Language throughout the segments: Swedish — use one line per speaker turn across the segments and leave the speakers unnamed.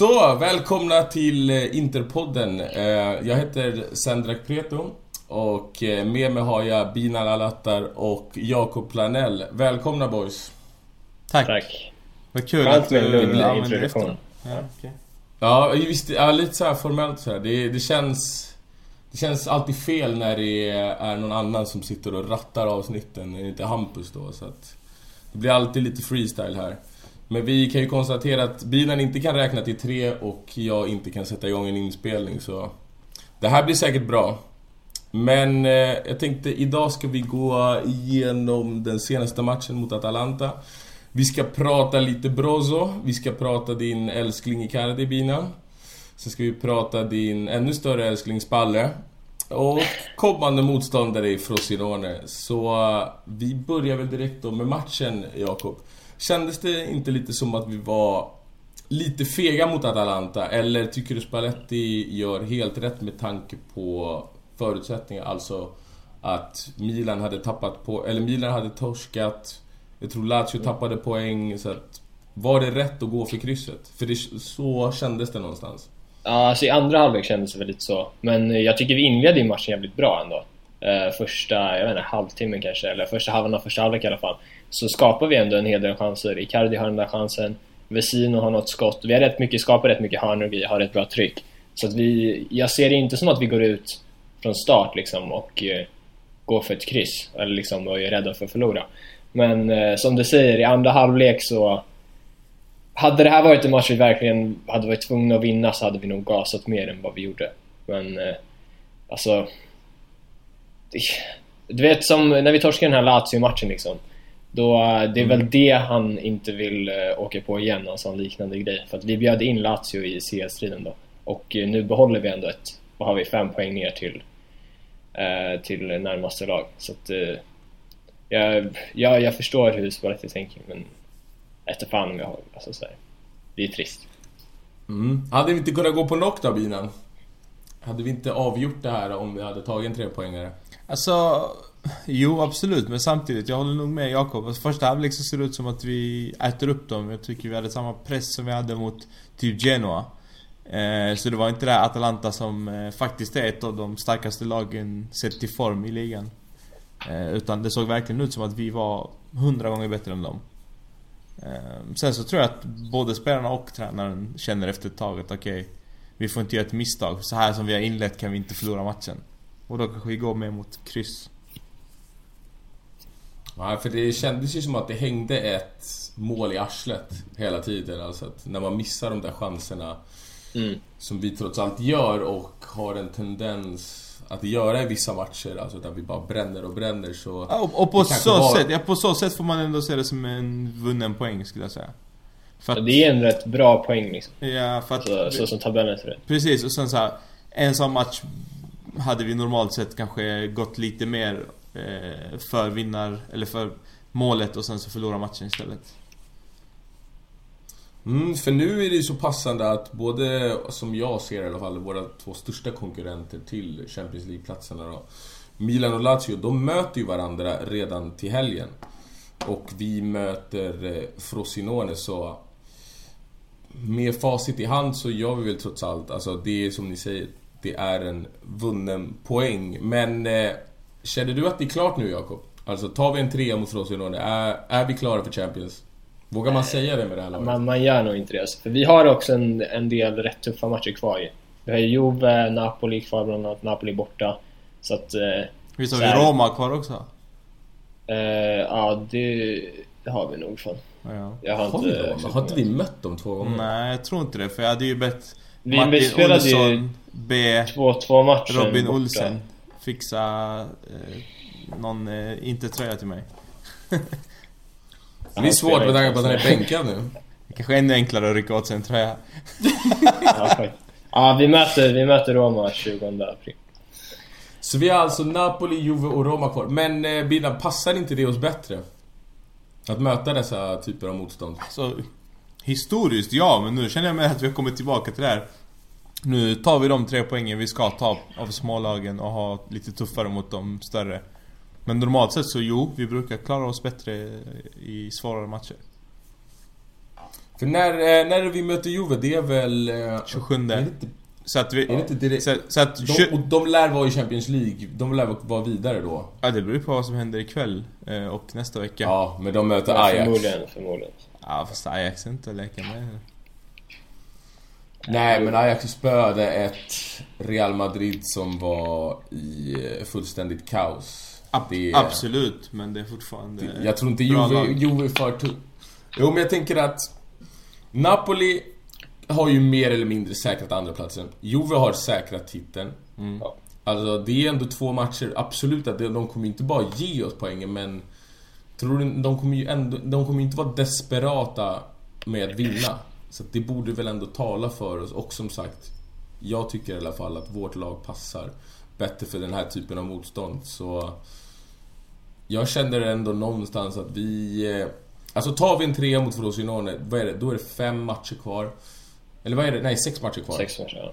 Så, välkomna till eh, Interpodden. Eh, jag heter Sendrak Preto och eh, med mig har jag Binar Alattar och Jakob Planell. Välkomna boys!
Tack!
Tack.
Vad kul
Skönt
att du efter. Ja, okej.
Ja, visst, ja, lite så här formellt så här. Det, det känns... Det känns alltid fel när det är någon annan som sitter och rattar avsnitten, inte Hampus då, så att... Det blir alltid lite freestyle här. Men vi kan ju konstatera att bilen inte kan räkna till tre och jag inte kan sätta igång en inspelning så... Det här blir säkert bra. Men eh, jag tänkte idag ska vi gå igenom den senaste matchen mot Atalanta. Vi ska prata lite Brozo, vi ska prata din älskling Icardi Bina. Sen ska vi prata din ännu större älskling Spalle. Och kommande motståndare i Frosinone. Så eh, vi börjar väl direkt då med matchen, Jakob. Kändes det inte lite som att vi var lite fega mot Atalanta? Eller tycker du Spalletti gör helt rätt med tanke på förutsättningar? Alltså att Milan hade tappat på... Eller Milan hade torskat. Jag tror Lazio tappade poäng. Så att, var det rätt att gå för krysset? För det, så kändes det någonstans.
Ja, alltså i andra halvlek kändes det väl lite så. Men jag tycker vi inledde ju matchen jävligt bra ändå. Eh, första, jag vet inte, halvtimmen kanske, eller första halvan av första halvlek i alla fall. Så skapar vi ändå en hel del chanser. Icardi har den där chansen. Vesino har något skott. Vi har rätt mycket, skapar rätt mycket hörnor och vi har ett bra tryck. Så att vi, jag ser det inte som att vi går ut från start liksom och eh, går för ett kryss. Eller liksom och är rädda för att förlora. Men eh, som du säger, i andra halvlek så hade det här varit en match vi verkligen hade varit tvungna att vinna så hade vi nog gasat mer än vad vi gjorde. Men eh, alltså... Det, du vet som när vi torskade den här Lazio-matchen liksom. Då, eh, det är väl det han inte vill eh, åka på igen, någon sån liknande grej. För att vi bjöd in Lazio i CS-striden då. Och eh, nu behåller vi ändå ett, vad har vi, fem poäng ner till, till närmaste lag. Så att... Jag, jag, jag förstår hur Spalletti tänker men... Efter fan om jag har, alltså så här. Det är trist.
Mm. Hade vi inte kunnat gå på knock då, Binan? Hade vi inte avgjort det här om vi hade tagit en trepoängare?
Alltså, jo absolut. Men samtidigt, jag håller nog med Jakob. Alltså, första halvlek så ser det ut som att vi äter upp dem. Jag tycker vi hade samma press som vi hade mot typ Genoa. Eh, så det var inte det här Atalanta som eh, faktiskt är ett av de starkaste lagen sett till form i ligan. Eh, utan det såg verkligen ut som att vi var hundra gånger bättre än dem. Eh, sen så tror jag att både spelarna och tränaren känner efter ett tag att okej, vi får inte göra ett misstag. Så här som vi har inlett kan vi inte förlora matchen. Och då kanske vi går med mot kryss.
Ja, för det kändes ju som att det hängde ett mål i arslet hela tiden. Alltså att när man missar de där chanserna
Mm.
som vi trots allt gör och har en tendens att göra i vissa matcher, alltså där vi bara bränner och bränner så...
Ja, och, och på så
var-
sätt, ja, på så sätt får man ändå se det som en vunnen poäng skulle jag säga. För att,
det är en rätt bra poäng liksom.
ja, för att,
Så, så som tabellen ser ut.
Precis, och sen så här, En sån match hade vi normalt sett kanske gått lite mer Eh, för vinnar, eller för målet och sen så förlorar matchen istället.
Mm, för nu är det ju så passande att både, som jag ser i alla fall, våra två största konkurrenter till Champions League-platserna då. Milan och Lazio, de möter ju varandra redan till helgen. Och vi möter eh, Frosinone så... Med facit i hand så gör vi väl trots allt, alltså det är som ni säger, det är en vunnen poäng. Men eh, känner du att det är klart nu Jakob? Alltså tar vi en trea mot Frosinone, är, är vi klara för Champions? Vågar man säga det med det här laget?
Man, man gör nog inte det. Alltså. För vi har också en, en del rätt tuffa matcher kvar ju. Vi har ju Juve, Napoli kvar bland annat. Napoli borta. Så att... Eh,
Visst har
Så
vi
här-
Roma kvar också?
eh, ja, det, det har vi nog fan.
Ja.
Jag har
Har,
inte...
har inte vi mött dem två gånger?
Nej, jag tror inte det. För jag hade ju bett
Vi-
Martin Olsson be
2-2 matchen
Robin
borta.
Fixa eh, någon eh, inte-tröja till mig.
Det är svårt med tanke på att han är bänkad nu.
Det kanske är ännu enklare att rycka åt sig en tröja.
Ja, ja vi, möter, vi möter Roma 20 april.
Så vi har alltså Napoli, Juve och Roma kvar. Men eh, Bidan, passar inte det oss bättre? Att möta dessa typer av motstånd?
Så historiskt ja, men nu känner jag mig att vi har kommit tillbaka till det här. Nu tar vi de tre poängen vi ska ta av smålagen och ha lite tuffare mot de större. Men normalt sett så jo, vi brukar klara oss bättre i svårare matcher.
För när, eh, när vi möter Juve? Det är väl... eh,
27.
Är det inte,
Så att vi...
är det inte direkt?
Så, så att...
De, och de lär vara i Champions League. De lär vara vidare då.
Ja, det beror på vad som händer ikväll eh, och nästa vecka.
Ja, men de möter
Ja,
Ajax.
förmodligen, förmodligen.
Ja, fast Ajax är inte att leka med.
Nej, men Ajax spöade ett Real Madrid som var i eh, fullständigt kaos. Är-
Absolut, men det är fortfarande...
Jag tror inte Juve. Juve är för tu- Jo, men jag tänker att Napoli har ju mer eller mindre säkrat andra platsen. Juve har säkrat titeln.
Ja.
Alltså, det är ändå två matcher. Absolut att de kommer inte bara ge oss poängen, men... Tror du, de kommer ju ändå... De kommer inte vara desperata med att vinna. Så det borde väl ändå tala för oss. Och som sagt, jag tycker i alla fall att vårt lag passar bättre för den här typen av motstånd. Så... Jag känner ändå någonstans att vi... eh, Alltså tar vi en trea mot Frosinone, vad är det? Då är det fem matcher kvar. Eller vad är det? Nej, sex matcher kvar.
Sex matcher, ja.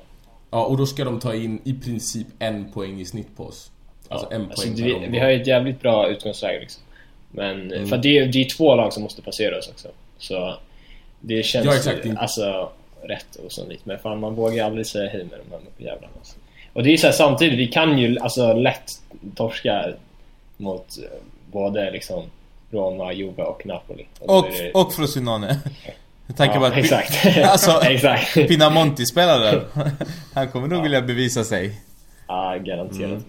Ja, och då ska de ta in i princip en poäng i snitt på oss. Alltså en
Alltså,
poäng
vi, vi har ju ett jävligt bra utgångsläge liksom. Men,
Mm.
för det, är- det är två lag som måste passera oss också. Så det känns
Ja, exakt.
ju, alltså rätt osannolikt. Men fan, man vågar aldrig säga hej med de här jävlarna. Alltså. Och det är så här, samtidigt, vi kan ju alltså lätt torska mot eh, både liksom Roma, Juve och Napoli.
Och,
det-
och Frosinone. Jag tänker
ja,
bara att...
exakt.
Alltså,
exakt.
Pinamonti spelar där. Han kommer nog vilja bevisa sig.
Ja, garanterat
Mm.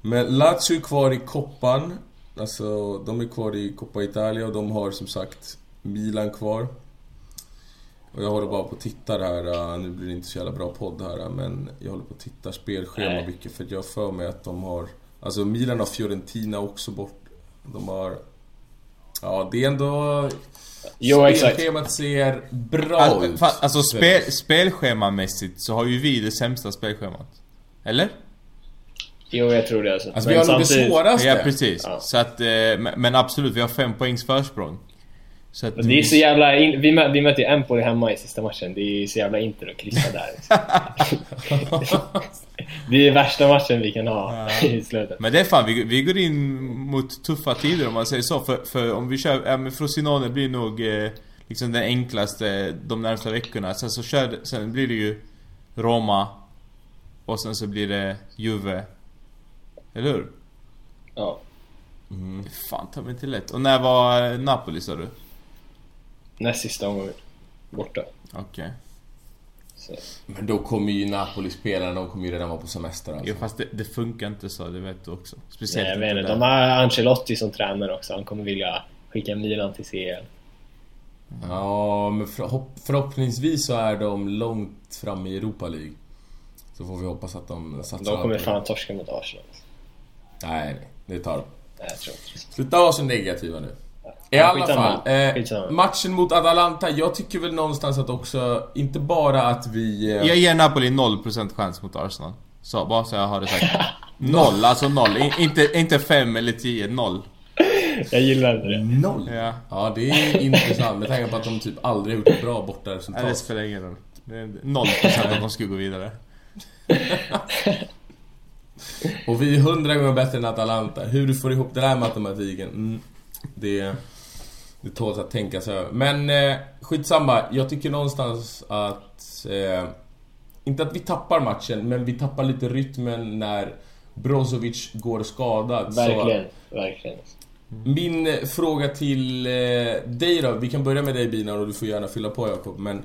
Men Lazio är kvar i koppan. Alltså, de är kvar i Coppa Italia och de har som sagt Milan kvar. Och jag håller bara på och tittar här, uh, nu blir det inte så jävla bra podd här, uh, men jag håller på och tittar spelschema
Nej.
mycket för att jag för mig att de har... Alltså Milan har Fiorentina också bort. De har... Ja, det är ändå...
Jo, exakt.
Spelschemat ser bra
Alltså,
ut.
fa- alltså spel, spelschemamässigt så har ju vi det sämsta spelschemat. Eller?
Jo, jag tror det alltså.
Alltså
Men
vi har nog det svåraste.
Ja precis.
Ja.
Så att, eh, men men absolut, vi har fem poängs försprång. Så att
det är så jävla... In, vi, mö, vi mötte ju Empoli hemma i sista matchen. Det är så jävla Inter att kryssa där. Det är värsta matchen vi kan ha i slutet.
Men det är fan, vi, vi går in mot tuffa tider om man säger så. För, för om vi kör, ja men Frosinone blir nog eh, liksom den enklaste de närmsta veckorna. Sen så kör, sen blir det ju Roma. Och sen så blir det Juve. Eller hur?
Ja.
Mm.
Fan, ta mig inte lätt. Och när var Napoli sa du?
Näst sista omgången. Borta.
Okej.
Så.
Men då kommer ju Napoli-spelarna, de kommer ju redan vara på semester alltså.
Jo fast det, det funkar inte så, det vet du också. Speciellt
Nej, jag
inte
vet. De har Ancelotti som tränare också. Han kommer vilja skicka Milan till CL.
Ja, men förhopp- förhoppningsvis så är de långt fram i Europa League. Så får vi hoppas att de satsar
De kommer fan torska mot Arsenal.
det. Nej, nej. Det tar de.
Nej, jag tror inte.
Sluta vara så negativa nu. I alla
skitsamma.
fall. Eh, matchen mot Atalanta, jag tycker väl någonstans att också, inte bara att vi... Eh,
Jag ger Napoli 0% chans mot Arsenal. Så, bara så jag har det sagt. Noll, alltså noll. I, inte, inte 5 eller 10, noll.
Jag gillar inte det.
Noll?
Ja.
Ja, det är intressant med tanke på att de typ aldrig har gjort ett bra
Nej, det
bortaresultat.
spelar ingen roll. Det är 0% att de skulle gå vidare.
Och vi är hundra gånger bättre än Atalanta. Hur du får ihop den här matematiken, mm, det... Det tåls att tänka sig över. Men eh, skitsamma, jag tycker någonstans att... Eh, inte att vi tappar matchen, men vi tappar lite rytmen när Brozovic går skadad. Så
Verkligen. Verkligen.
min eh, fråga till eh, dig då, vi kan börja med dig Bina och du får gärna fylla på Jakob, men...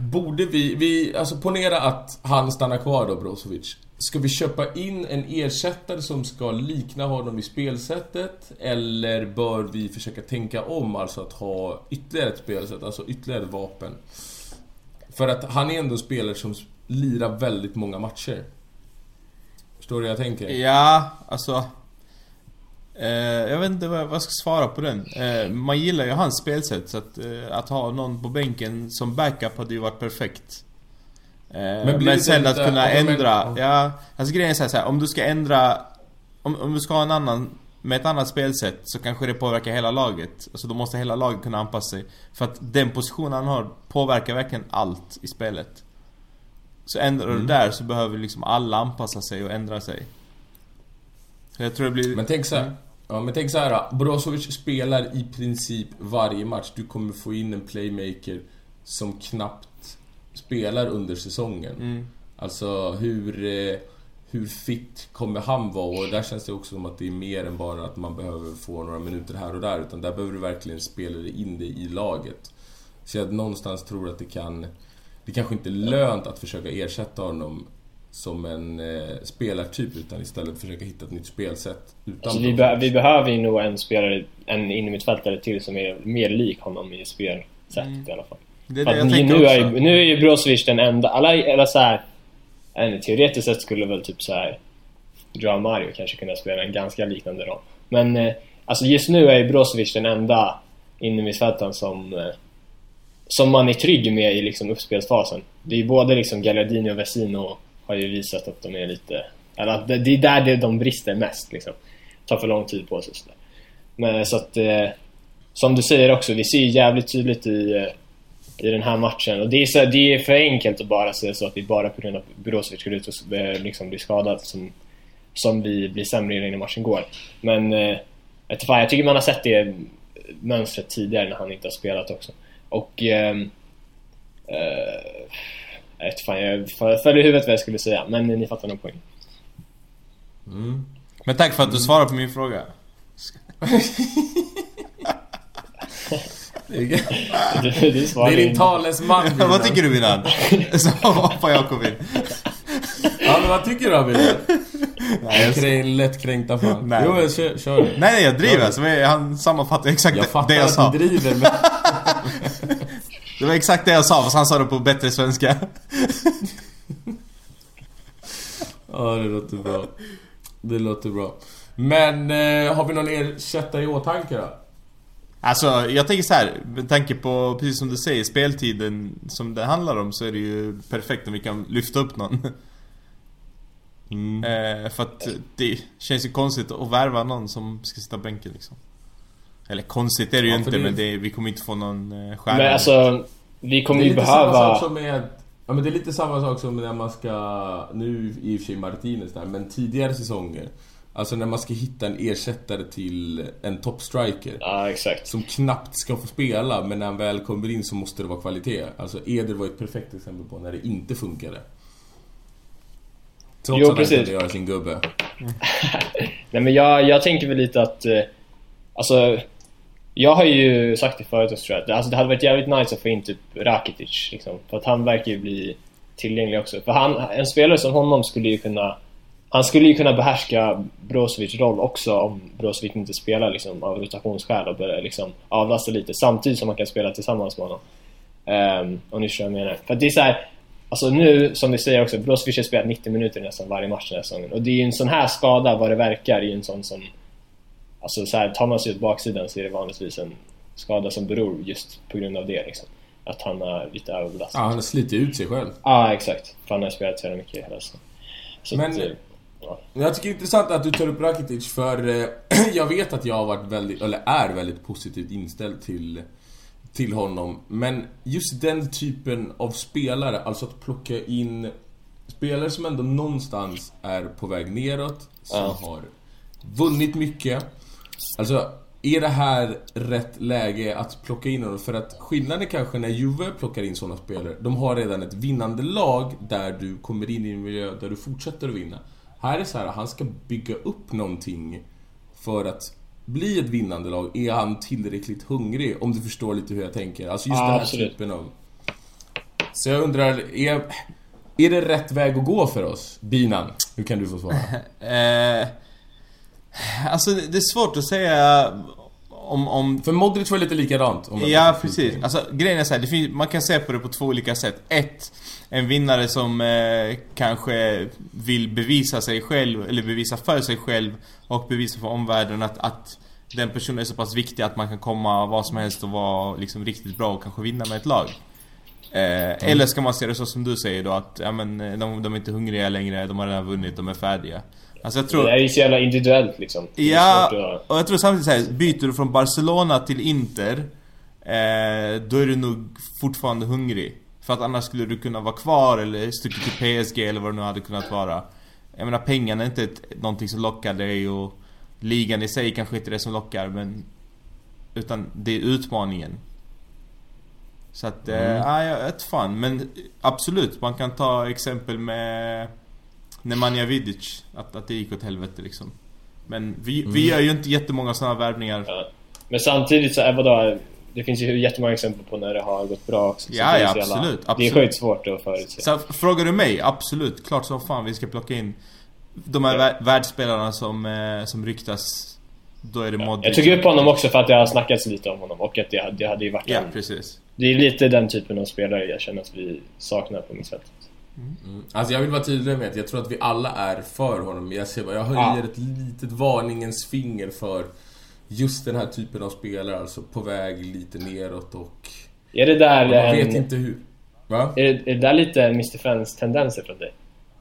Borde vi, vi, alltså ponera att han stannar kvar då, Brozovic. Ska vi köpa in en ersättare som ska likna honom i spelsättet? Eller bör vi försöka tänka om, alltså att ha ytterligare ett spelsätt, alltså ytterligare ett vapen? För att han är ändå en spelare som lirar väldigt många matcher. Förstår du hur jag tänker?
Ja, alltså... Eh, jag vet inte vad jag, vad jag ska svara på den. Eh, man gillar ju hans spelsätt så att, eh, att ha någon på bänken som backup hade ju varit perfekt. Eh, men
det
sen
lite-
att kunna
men-
ändra... Ja, alltså grejen är så här, så här, om du ska ändra... Om, om du ska ha en annan... Med ett annat spelsätt så kanske det påverkar hela laget. Alltså då måste hela laget kunna anpassa sig. För att den positionen han har påverkar verkligen allt i spelet. Så ändrar
Mm.
du där så behöver liksom alla anpassa sig och ändra sig. Så jag tror det blir...
Men tänk så här. Ja, men tänk så här. Brozovic spelar i princip varje match. Du kommer få in en playmaker som knappt spelar under säsongen.
Mm.
Alltså hur, eh, hur fit kommer han vara? Och där känns det också som att det är mer än bara att man behöver få några minuter här och där. Utan där behöver du verkligen spela in det i laget. Så jag någonstans tror att det kan... Det kanske inte är lönt att försöka ersätta honom som en eh, spelartyp utan istället försöka hitta ett nytt spelsätt. Utan
Alltså, vi, be vi behöver ju nog en spelare, en innermittfältare till som är mer lik honom i spelsättet i alla fall.
Det är det jag
nu,
tänker
nu,
också.
är, nu är ju Brozovic den enda, alla, eller så här, inte, teoretiskt sett skulle väl typ så här Joao Mario kanske kunna spela en ganska liknande roll. Men eh, alltså just nu är ju Brozovic den enda innermittfältaren som eh, som man är trygg med i liksom uppspelsfasen. Det är ju både liksom Gallardini och Vesino har ju visat att de är lite... Eller att det är där det de brister mest liksom. Tar för lång tid på sig sådär. Men så att... Eh, som du säger också, vi ser ju jävligt tydligt i, eh, i den här matchen. Och det är, så, det är för enkelt att bara säga så att det är bara på grund av att Brozovic går ut och eh, liksom blir skadad som, som vi blir sämre innan matchen går. Men eh, fan, jag tycker man har sett det mönstret tidigare när han inte har spelat också. Och... ehm, eh, jag vet fan, jag f- föll i huvudet vad jag skulle säga, men ni fattar nog poängen.
Mm.
Men tack för att du svarade på min fråga.
Det är,
Du, du
det är din
in.
talesman Milan.
Vad tycker du Milan? Så hoppar Jakob in.
Ja men vad tycker du Milan?
Nej, jag,
Krä, lättkränkta fan.
Nej.
Jo, men kör, kör.
nej, nej jag driver alltså. Han sammanfattar exakt
Jag
det
fattar
jag
att
sa.
du driver men...
Det var exakt det jag sa fast han sa det på bättre svenska.
Ja, det låter bra. Det låter bra. Men eh, har vi någon ersättare i åtanke då?
Alltså jag tänker så här, med tanke på, precis som du säger, speltiden som det handlar om så är det ju perfekt om vi kan lyfta upp någon.
Mm.
Eh, för att det känns ju konstigt att värva någon som ska sitta på bänken liksom. Eller konstigt är det ju
Ja,
inte
det-
men det, vi kommer inte få någon eh, stjärna.
Men alltså, vi kommer
det är
ju
lite samma sak
behöva...
som med... Ja men det är lite samma sak som när man ska... Nu i och för sig Martinez där, men tidigare säsonger. Alltså när man ska hitta en ersättare till en toppstriker.
Ja, exakt.
Som knappt ska få spela, men när han väl kommer in så måste det vara kvalitet. Alltså Eder var ett perfekt exempel på när det inte funkade. Trots
Jo,
att han
precis.
kunde göra sin gubbe.
Nej men jag, jag tänker väl lite att... Eh, alltså... Jag har ju sagt det förut också tror jag. Alltså det hade varit jävligt nice att få in typ Rakitic liksom. För att han verkar ju bli tillgänglig också. För han, en spelare som honom skulle ju kunna... Han skulle ju kunna behärska Brozovic roll också om Brozovic inte spelar liksom av rotationsskäl och börjar liksom avlasta lite samtidigt som man kan spela tillsammans med honom. Um, om ni förstår vad jag menar. För det är så här, Alltså nu, som vi säger också, Brozovic har spelat 90 minuter nästan varje match den här säsongen. Och det är ju en sån här skada, vad det verkar, är ju en sån som... Alltså så här, tar man sig ut baksidan så är det vanligtvis en skada som beror just på grund av det liksom. Att han har lite överbelastat.
Ja, han har slitit ut sig själv.
Ja, exakt. För han har spelat så mycket hela säsongen.
Men-
att, eh.
Jag tycker det är intressant att du tar upp Rakitic för eh, jag vet att jag har varit väldigt, eller är väldigt positivt inställd till, till honom. Men just den typen av spelare, alltså att plocka in spelare som ändå någonstans är på väg neråt, som
Ja.
har vunnit mycket. Alltså, är det här rätt läge att plocka in honom? För att skillnaden kanske när Juve plockar in sådana spelare, de har redan ett vinnande lag där du kommer in i en miljö där du fortsätter att vinna. Här är det så här, han ska bygga upp någonting för att bli ett vinnande lag. Är han tillräckligt hungrig? Om du förstår lite hur jag tänker. Alltså just
Ja,
den här
absolut.
typen av... Så jag undrar, är, är det rätt väg att gå för oss? Binan, nu kan du få svara.
Eh, alltså det är svårt att säga om, om
För Modric var lite likadant.
Ja, precis. Alltså grejen är så här, finns, man kan se på det på två olika sätt. Ett, en vinnare som eh, kanske vill bevisa sig själv, eller bevisa för sig själv och bevisa för omvärlden att, att den personen är så pass viktig att man kan komma vad som helst och vara liksom riktigt bra och kanske vinna med ett lag. Eh, Eller ska man se det så som du säger då att ja, men, eh, de, de är inte hungriga längre, de har redan vunnit, de är färdiga. Alltså jag tror...
Det här är ju så jävla individuellt liksom.
Ja,
att-
och jag tror samtidigt så här, byter du från Barcelona till Inter eh, Då är du nog fortfarande hungrig För att annars skulle du kunna vara kvar eller stuckit till PSG eller vad det nu hade kunnat vara Jag menar pengarna är inte ett, någonting som lockar dig och ligan i sig kanske inte är det som lockar men... Utan det är utmaningen. Så att, mm. äh, jag vet fan. Men absolut, man kan ta exempel med Nemanja Vidic. Att, att det gick åt helvete liksom. Men vi, mm. vi gör ju inte jättemånga sådana värvningar. Ja.
Men samtidigt så är vadå? Det finns ju jättemånga exempel på när det har gått bra också.
Ja, ja absolut, jävla, absolut.
Det är sjukt svårt att förutse.
Så frågar du mig, absolut. Klart som fan vi ska plocka in de här ja. världsspelarna som, eh, som ryktas. Då är det ja.
Jag tog upp honom också för att det har snackats lite om honom och att det, det hade ju varit
Ja, en, precis.
Det är lite den typen av spelare jag känner att vi saknar på mittfältet.
Mm. Mm. Alltså jag vill vara tydlig med att jag tror att vi alla är för honom. Jag, ser, jag höjer ja. ett litet varningens finger för just den här typen av spelare, alltså på väg lite neråt och...
Är det där
man en... vet inte hur...
Va? Är det, är det där lite Mr. Friends tendenser från dig?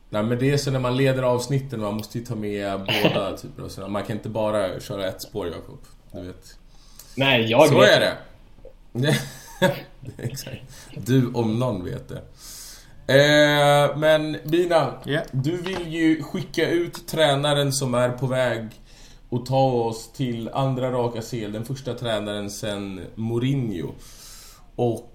Nej men det är så när man leder avsnitten, man måste ju ta med båda typer av sådana. Man kan inte bara köra ett spår Jakob. Du vet.
Nej, jag
Så vet. är det. Exakt. Du om någon vet det. Eh, men Bina, yeah. du vill ju skicka ut tränaren som är på väg och ta oss till andra raka sel, den första tränaren sen Mourinho. Och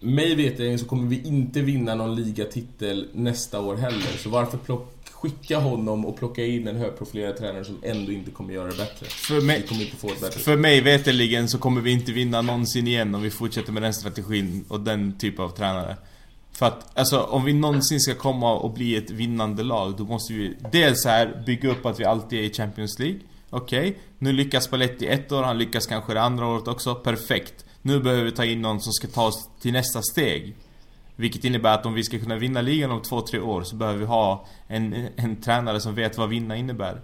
mig veterligen så kommer vi inte vinna någon ligatitel nästa år heller. Så varför plock, skicka honom och plocka in en högprofilerad tränare som ändå inte kommer göra det bättre?
För mig, kommer inte få det bättre. För mig veterligen så kommer vi inte vinna någonsin igen om vi fortsätter med den strategin och den typen av tränare. För att, alltså om vi någonsin ska komma och bli ett vinnande lag, då måste vi dels här bygga upp att vi alltid är i Champions League. Okej, okay. nu lyckas Spalletti ett år, han lyckas kanske det andra året också. Perfekt. Nu behöver vi ta in någon som ska ta oss till nästa steg. Vilket innebär att om vi ska kunna vinna ligan om två, tre år så behöver vi ha en, en tränare som vet vad vinna innebär.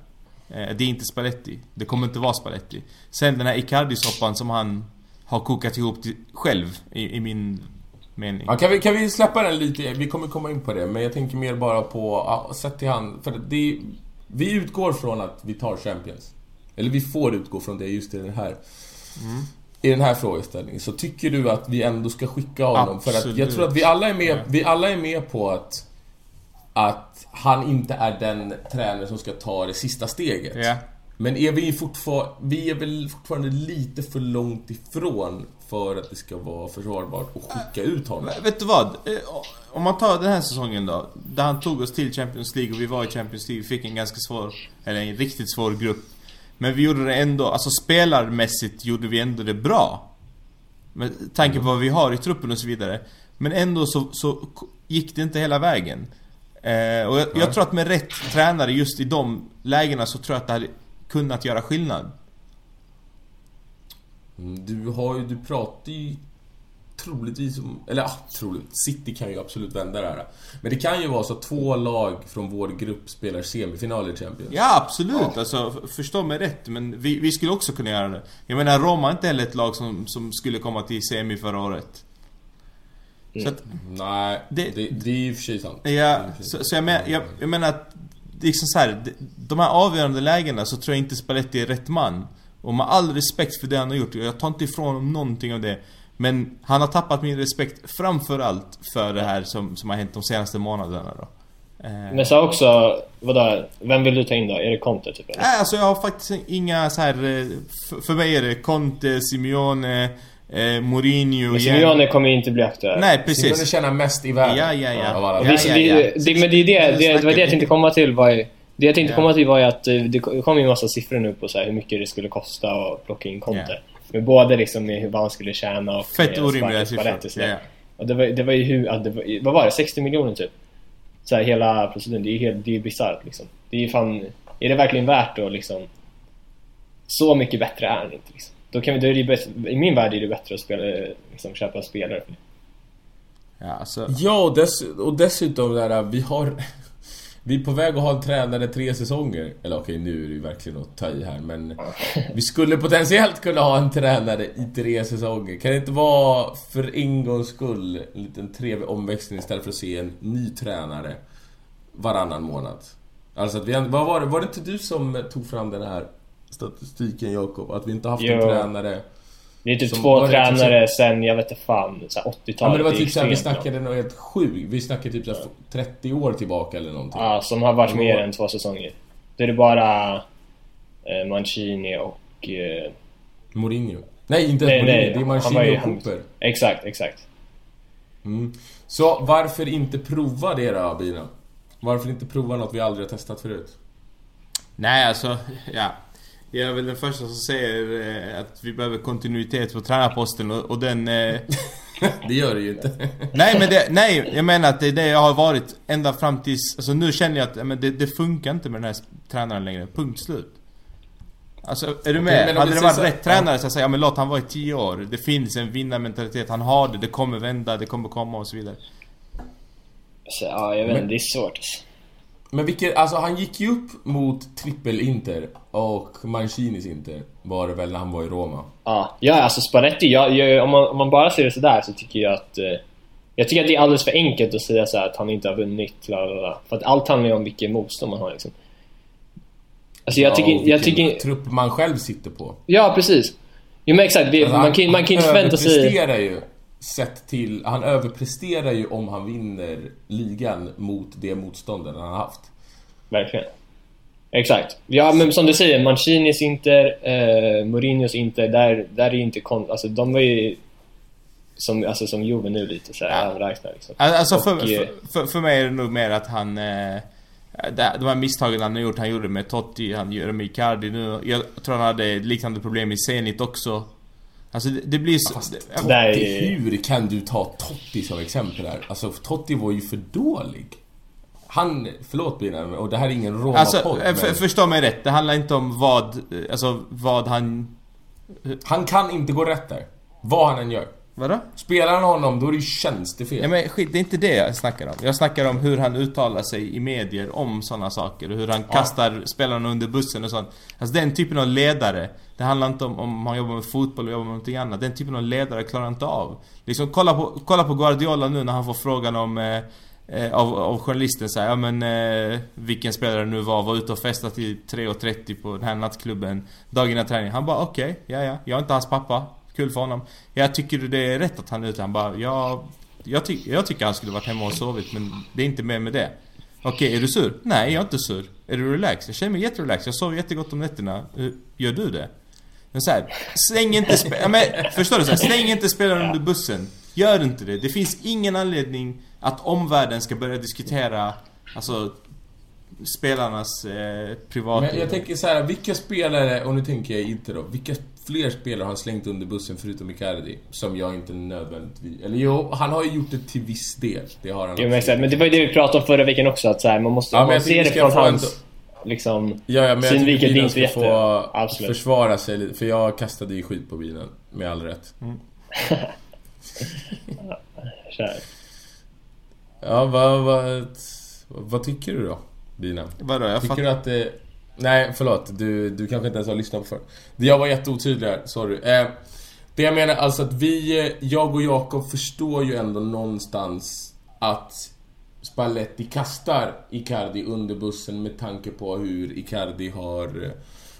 Eh, det är inte Spalletti. Det kommer inte vara Spalletti. Sen den här Icardi-soppan som han har kokat ihop till, själv i, i min mening.
Ja, kan, vi, kan vi släppa den lite? Vi kommer komma in på det, men jag tänker mer bara på, ja, sätt till hand. För det, vi utgår från att vi tar Champions. Eller vi får utgå från det just i den här. Mm. I den här frågeställningen. Så tycker du att vi ändå ska skicka honom? Absolut. För att jag tror att vi alla är med, vi alla är med på att att han inte är den tränare som ska ta det sista steget.
Yeah.
Men är vi fortfarande, vi är väl fortfarande lite för långt ifrån för att det ska vara försvarbart att skicka ut honom.
Vet du vad? Eh, om man tar den här säsongen då. Där han tog oss till Champions League och vi var i Champions League. Fick en ganska svår, eller en riktigt svår grupp. Men vi gjorde det ändå, alltså spelarmässigt gjorde vi ändå det bra. Med tanke på vad vi har i truppen och så vidare. Men ändå så, så gick det inte hela vägen. Eh, och jag, jag, tror att med rätt tränare just i de lägena så tror jag att det hade kunnat göra skillnad.
Mm, du har ju, du pratar ju troligtvis om, eller ja, troligt. City kan ju absolut vända det här. Men det kan ju vara så att två lag från vår grupp spelar semifinal i Champions.
Ja, absolut. Ja. Alltså, förstå mig rätt. Men vi, vi skulle också kunna göra det. Jag menar, Roma är inte heller ett lag som, som skulle komma till semi förra året.
Mm. Så att, Nej, det, det, det är ju för sig sant.
Ja, så, så jag, men, jag, jag menar att liksom så här, de här avgörande lägena så tror jag inte Spalletti är rätt man. Och med all respekt för det han har gjort, jag tar inte ifrån honom någonting av det. Men han har tappat min respekt framförallt för det här som, som har hänt de senaste månaderna då.
Eh. Men så också, vadå, vem vill du ta in då? Är det Conte typ?
Eller? Nej, alltså jag har faktiskt inga så här. Eh, för, för mig är det Conte, Simeone, eh, Mourinho
Men Simeone kommer ju inte bli aktuell.
Nej, precis.
Simeone tjänar mest i världen.
Ja, ja, ja.
ja, ja, ja, ja. Det, det, men det är det, det, det var det jag tänkte komma till var ju, Det jag tänkte komma till var ju att det kom ju en massa siffror nu på så här, hur mycket det skulle kosta att plocka in Conte. Yeah. Med både liksom med vad han skulle tjäna och...
Fett orimliga siffror.
Yeah. Och det var, det var ju hur... Det var, vad var det? 60 miljoner typ? Så här, hela proceduren. Det är ju helt... Det är bisarrt liksom. Det är ju fan... Är det verkligen värt att liksom... Så mycket bättre är det inte liksom. Då kan vi, då är det bättre, I min värld är det bättre att spela, liksom, köpa spelare för det.
Ja, alltså...
ja och, dess, och dessutom där, vi har... Vi är på väg att ha en tränare tre säsonger. Eller okej, nu är det ju verkligen att ta i här, men... Vi skulle potentiellt kunna ha en tränare i tre säsonger. Kan det inte vara, för en gångs skull, en liten trevlig omväxling istället för att se en ny tränare varannan månad? Alltså att vi... Vad var det? Var det inte du som tog fram den här statistiken, Jakob? Att vi inte haft jo. en tränare...
Det är typ två tränare sen, jag vet inte fan, 80-talet.
Ja men det var typ såhär, vi snackade något helt sjukt. Vi snackade typ såhär 30 år tillbaka eller någonting.
Ja, som har varit mer än två säsonger. Då är det bara... eh, Mancini och... Eh,
Mourinho. Nej, inte
Nej,
Mourinho.
nej,
det är Mancini och Cooper.
exakt, exakt.
Mm. Så varför inte prova det då, Bina? Varför inte prova något vi aldrig har testat förut?
Nej alltså, ja. Jag är väl den första som säger eh, att vi behöver kontinuitet på tränarposten och, och den... Eh,
Det gör det ju inte.
nej men det, nej, jag menar att det är det jag har varit ända fram tills... Alltså nu känner jag att men det, det funkar inte med den här tränaren längre. Punkt slut. Alltså, är du med?
men om
Hade det varit
så-
rätt tränare så jag säger ja men låt han vara i 10 år. Det finns en vinnarmentalitet, han har det, det kommer vända, det kommer komma och så vidare.
Så, ja, jag vet
Men-
inte, det är svårt alltså.
Men vilket, alltså han gick ju upp mot trippel-Inter och Mancinis Inter var det väl när han var i Roma.
Ja, ja alltså Spalletti, jag, jag, om, man, om man bara ser det sådär så tycker jag att... Eh, jag tycker att det är alldeles för enkelt att säga så här att han inte har vunnit, bla. För att allt handlar ju om vilket motstånd man har liksom. Alltså jag
Ja,
tycker...
och
jag
vilken
tycker
trupp man själv sitter på.
ja, precis. Jo men exakt, vi,
Alltså,
man, kan, man kan ju inte förvänta sig...
ju sett till... Han överpresterar ju om han vinner ligan mot det motståndet han har haft.
Verkligen. Exakt. Ja, men som du säger, Mancinis Inter, eh, Mourinhos Inter, där, där är ju inte kon... Alltså de var ju som, alltså, som Juve nu lite så här
Ja.
överlägsna liksom.
Alltså för,
Och, eh,
för, för, för mig är det nog mer att han... Eh, de här misstagen han har gjort, han gjorde med Totti, han gör det med Icardi nu. Jag tror han hade liknande problem i Zenit också. Alltså det, det blir så...
Fast Totti,
är-
hur kan du ta Totti som exempel här? Alltså Totti var ju för dålig. Han, förlåt Bina, och det här är ingen Roma-podd
Alltså, eh, för,
men
förstå mig rätt. Det handlar inte om vad, eh, alltså vad han...
Han kan inte gå rätt där. Vad han än gör.
Vadå?
Spelar han honom, då är det ju tjänstefel.
Ja, men skit, det är inte det jag snackar om. Jag snackar om hur han uttalar sig i medier om sådana saker. Och hur han kastar spelarna under bussen och sånt. Alltså den typen av ledare. Det handlar inte om om han jobbar med fotboll eller jobbar med någonting annat. Den typen av ledare klarar inte av. Liksom kolla på, kolla på Guardiola nu när han får frågan om... Eh, eh, av, av journalisten här, ja men eh, vilken spelare det nu var, var ute och festade till 3.30 på den här nattklubben dagen innan träning. Han bara okej, ja ja, jag är inte hans pappa. Kul för honom. Jag tycker det är rätt att han är ute? Han bara, ja, jag, ty jag tycker han skulle varit hemma och sovit men det är inte mer med det. Okej, är du sur? Nej, jag är inte sur. Är du relaxed? Jag känner mig jätterelaxed. Jag sover jättegott om nätterna. Gör du det? Men så här, släng inte spe- ja, men, Förstår du? Så här, släng inte spelaren under bussen. Gör inte det. Det finns ingen anledning att omvärlden ska börja diskutera Alltså Spelarnas eh, privatliv.
Men jag tänker så här, vilka spelare, och nu tänker jag inte då, vilka fler spelare har han slängt under bussen förutom Icardi? Som jag inte nödvändigtvis... Eller jo, han har ju gjort det till viss del. Det har han
Jo, men, exakt, men det var ju det vi pratade om förra veckan också, att så här, man måste
Ja,
man
jag
se det från hans... Liksom...
Ja, ja men jag tycker
är inte
ska
jätte-
få
Absolut.
försvara sig lite, för jag kastade ju skit på bilen. Med all rätt.
Kär.
Ja, vad, vad, vad tycker du då, Bina?
Vadå? Jag
Tycker
fattar.
du att det... Nej, förlåt. Du, du kanske inte ens har lyssnat på för. Jag var jätteotydlig här, sorry. Eh, det jag menar alltså att vi, eh, jag och Jakob förstår ju ändå någonstans att Spalletti kastar Icardi under bussen med tanke på hur Icardi har eh,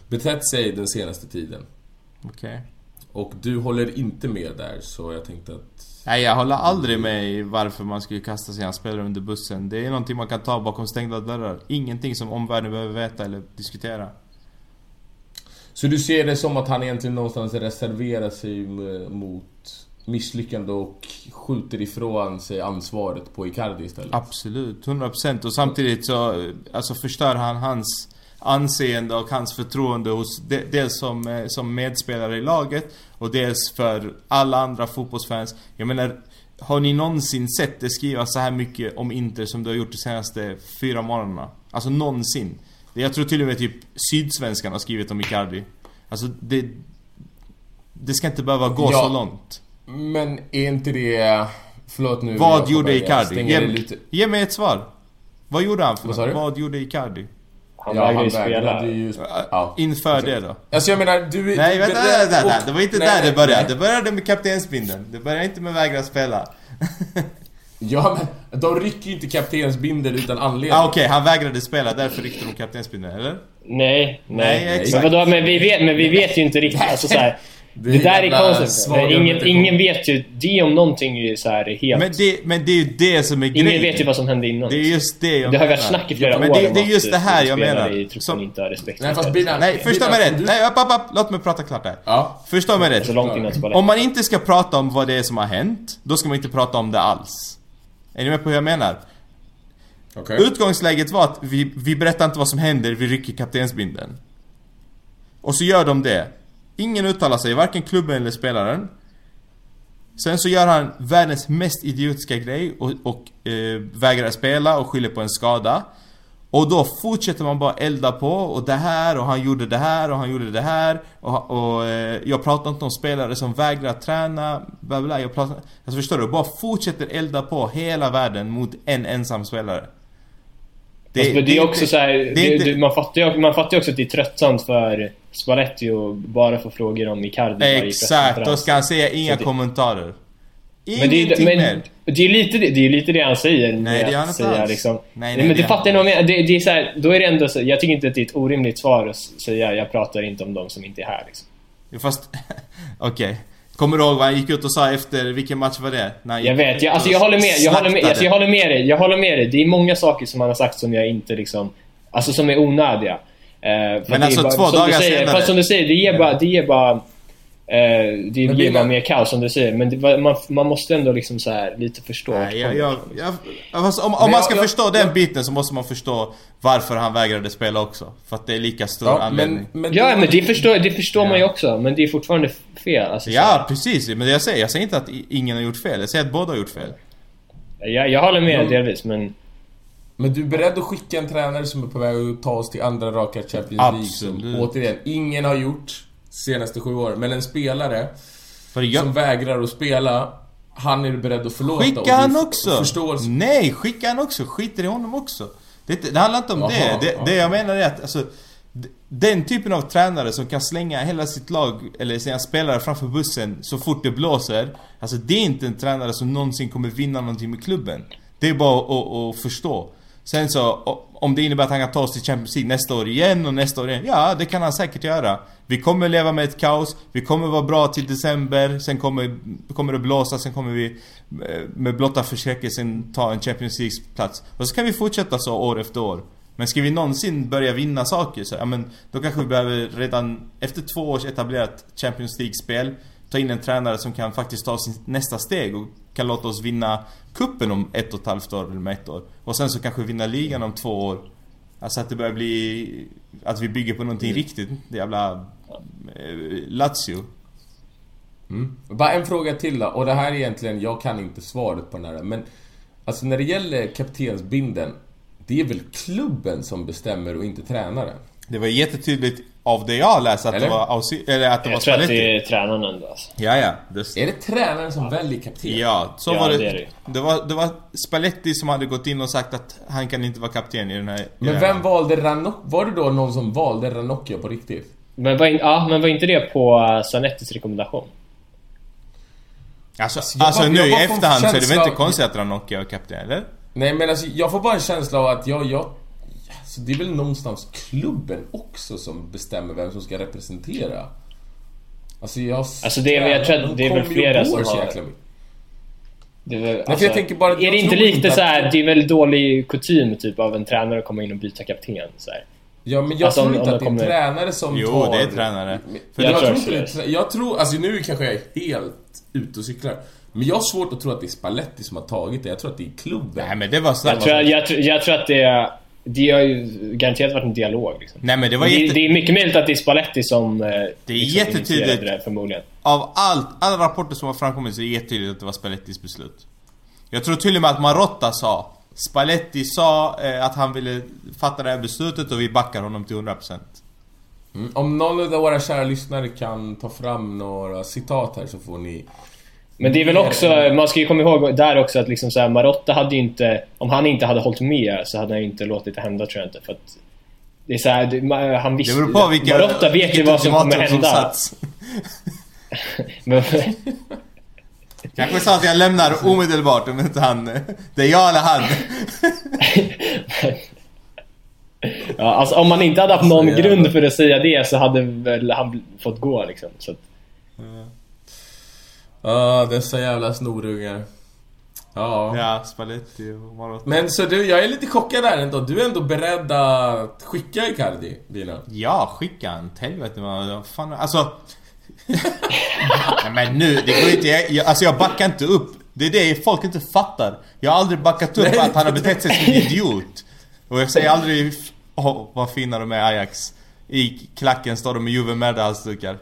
betett sig den senaste tiden.
Okej.
Och du håller inte med där, så jag tänkte att...
Nej, jag håller aldrig med i varför man skulle kasta sina spelare under bussen. Det är någonting man kan ta bakom stängda dörrar. Ingenting som omvärlden behöver veta eller diskutera.
Så du ser det som att han egentligen någonstans reserverar sig mot misslyckande och skjuter ifrån sig ansvaret på Icardi istället?
Absolut, 100% och samtidigt så alltså förstör han hans anseende och hans förtroende hos de, dels som, eh, som medspelare i laget och dels för alla andra fotbollsfans. Jag menar, har ni någonsin sett det skrivas så här mycket om Inter som du har gjort de senaste fyra månaderna? Alltså någonsin. Jag tror till och med typ Sydsvenskan har skrivit om Icardi. Alltså det... Det ska inte behöva gå
Ja.
så långt.
Men är inte det... Förlåt nu...
Vad gjorde Icardi? Ge,
lite.
ge mig ett svar. Vad gjorde han för
Vad?
Vad gjorde Icardi?
Han
ja,
vägrar
han
ju spela.
vägrade ju... Ja.
Inför det då?
Alltså jag menar, du är...
Nej vänta, vänta, vänta.
och-
Det var inte
Nej,
där det började.
nej.
Det började med kaptensbindeln. Det började inte med vägra spela.
Ja men, de rycker ju inte kaptensbindel utan anledning.
Ah, Okej, han vägrade spela. Därför ryckte de kaptensbindeln, eller?
Nej, nej.
Nej, exakt.
Men, vadå, men, vi vet, men vi vet ju inte riktigt. Alltså, så här, Det, där är konstigt. Ingen, ingen vet ju, det om någonting är ju så här helt...
Men det, men det är ju det som är grejen.
ingen vet ju vad som hände innan.
Det är just det jag
det har
menar.
varit snack i flera
men
år
det,
om
det är just det här jag menar.
i
Som,
inte har respekt
Nej, fast
det.
Bina-
nej, förstå mig rätt. Nej, upp, upp, upp. Låt mig prata klart här.
Ja.
Förstå mig rätt.
Så långt innan Spalletti.
Om man inte ska prata om vad det är som har hänt, då ska man inte prata om det alls. Är ni med på hur jag menar?
Okej.
Utgångsläget var att vi, vi berättar inte vad som händer, vi rycker kaptensbindeln. Och så gör de det. Ingen uttalar sig, varken klubben eller spelaren. Sen så gör han världens mest idiotiska grej och, och eh, vägrar spela och skyller på en skada. Och då fortsätter man bara elda på och det här och han gjorde det här och han gjorde det här och, och eh, jag pratar inte om spelare som vägrar träna, bla bla, jag pratar... Alltså förstår du? Bara fortsätter elda på hela världen mot en ensam spelare.
Det, Fast, men det är också så här,
det
det, det, man, fattar ju, man fattar ju också att det är tröttsamt för Spalletti att bara få frågor om Icardi
Exakt, då ska han säga inga
det-
kommentarer.
Men det, är,
Ingenting
men det är lite det, det är lite det han säger.
Nej, det gör han inte alls.
liksom,
Nej,
nej,
nej,
men
det
det fattar jag nog med. Det, det är så här, då är det ändå så, jag tycker inte att det är ett orimligt svar att säga jag pratar inte om de som inte är här. Liksom.
Fast, okej. Kommer du ihåg vad han gick ut och sa efter, vilken match var det? Han
Jag vet, jag, alltså jag håller med. Jag håller med, alltså jag håller med dig. Jag håller med dig. Det är många saker som han har sagt som jag inte liksom... Alltså som är onödiga. Eh,
Men alltså
bara,
två dagar
säger,
senare-
Fast som du säger, det ger bara... Det ger bara eh, det
Bina-
bara mer kaos som du säger. Men det, man, man måste ändå liksom så här lite förstå.
Nej, jag, jag, jag, fast om, om man
jag-
ska
jag-
förstå den
jag-
biten så måste man förstå varför han vägrade spela också. För att det är lika stor
Ja,
anledning.
men, men
Ja, men det förstår, det förstår
Ja.
man ju också. Men det är fortfarande fel. Alltså, så
Ja,
här.
precis. Men det jag säger, jag säger inte att ingen har gjort fel. Jag säger att båda har gjort fel.
jag, jag håller med
Ja.
delvis, men...
Men du är beredd att skicka en tränare som är på väg att ta oss till andra raka Champions League
Absolut.
som återigen ingen har gjort senaste sju åren. Men en spelare som vägrar att spela, han är du beredd att förlåta.
Skicka han också!
Förståelse.
Nej, skicka han också! Skiter i honom också! Det, det handlar inte om
Jaha,
det. Det,
ja.
det jag menar är att alltså, den typen av tränare som kan slänga hela sitt lag eller sina spelare framför bussen så fort det blåser. Alltså det är inte en tränare som någonsin kommer vinna någonting med klubben. Det är bara att, att, förstå. Sen så, om det innebär att han kan ta oss till Champions League nästa år igen och nästa år igen. Ja, det kan han säkert göra. Vi kommer leva med ett kaos, vi kommer vara bra till december, sen kommer, kommer det blåsa, sen kommer vi eh, med blotta förskräckelsen ta en Champions League-plats. Och så kan vi fortsätta så år efter år. Men ska vi någonsin börja vinna saker så, ja men då kanske vi behöver redan efter två års etablerat Champions League-spel ta in en tränare som kan faktiskt ta sin nästa steg och kan låta oss vinna kuppen om ett och ett halvt år eller med ett år. Och sen så kanske vinna ligan om två år. Alltså att det börjar bli... Att vi bygger på någonting riktigt. Det jävla... Eh, Lazio.
Mm. Bara en fråga till då, och det här är egentligen, jag kan inte svaret på den här men Alltså när det gäller kaptensbinden Det är väl klubben som bestämmer och inte tränaren?
Det var jättetydligt av det jag läste att
Eller?
det var Aussi, eller att det var
Jag tror att
Spalletti.
det är tränaren ändå alltså.
Ja, ja. Det,
Är det tränaren som väljer kapten?
ja, så
Ja,
var det.
det
Det,
det.
var, det var Spalletti som hade gått in och sagt att han kan inte vara kapten i den här...
Men vem
här.
valde Ranocchio? Var det då någon som valde Ranocchio på riktigt?
Men var, in, ja, men var inte det på uh, Sanettis rekommendation?
Alltså,
jag
alltså
bara-
nu
jag
i efterhand så är det väl inte konstigt att Ranocchia är kapten, eller?
Nej men alltså jag får bara en känsla av att jag, jag alltså, Det är väl någonstans klubben också som bestämmer vem som ska representera? Alltså jag...
Alltså, det är- jag tror att
de
det är väl flera som
så
har-. Det är, väl,
för jag tänker bara
är
jag
det inte lite
inte
så här, det är väl dålig kutym typ av en tränare att komma in och byta kapten så här.
Ja men jag
Alltså,
tror
om-
inte
om
att det är
kommer-
tränare som
Jo,
tar...
det är tränare.
För
Jag
jag,
tror
inte det
det.
är Jag tror, alltså nu kanske jag är helt ute och cyklar. Men jag har svårt att tro att det är Spalletti som har tagit det. Jag tror att det är klubben.
Nej men det var
Jag tror,
sak.
jag, tror- jag tror att det, det har ju garanterat varit en dialog liksom.
Nej men det var
Det,
jätte...
det är mycket möjligt att det är Spalletti som eh,
Det är
liksom
jättetydligt.
det förmodligen.
Av allt, alla rapporter som har framkommit så är det jättetydligt att det var Spallettis beslut. Jag tror till och med att Marotta sa Spalletti sa eh, att han ville fatta det här beslutet och vi backar honom till 100%.
Mm. Om någon av våra kära lyssnare kan ta fram några citat här så får ni...
Men det är väl också, man ska ju komma ihåg där också att liksom så här, Marotta hade ju inte, om han inte hade hållit med så hade han ju inte låtit det hända tror jag inte. För att det är så här, det, ma- han visste,
Det beror på vilka...
Marotta vet ju vad som kommer
som
hända. Men,
Kanske sa att jag lämnar omedelbart om inte han... Det är jag eller han.
ja, alltså om man inte hade haft någon
jävla-
grund för att säga det så hade väl han fått gå liksom. Så att,
Ja, dessa jävla snorungar. Ja.
Ja, Spalletti och Marotta.
Men så du, jag är lite chockad där ändå. Du är ändå beredd att skicka Icardi, Dina?
Ja, skicka han helvete. Vad Fan, alltså... Nej men nu, det går inte... Jag, jag, alltså jag backar inte upp. Det är det folk inte fattar. Jag har aldrig backat upp att han har betett sig som en idiot. Och jag säger aldrig... Åh, vad fina de är Ajax. I klacken står de med Juve Merda-halsdukar.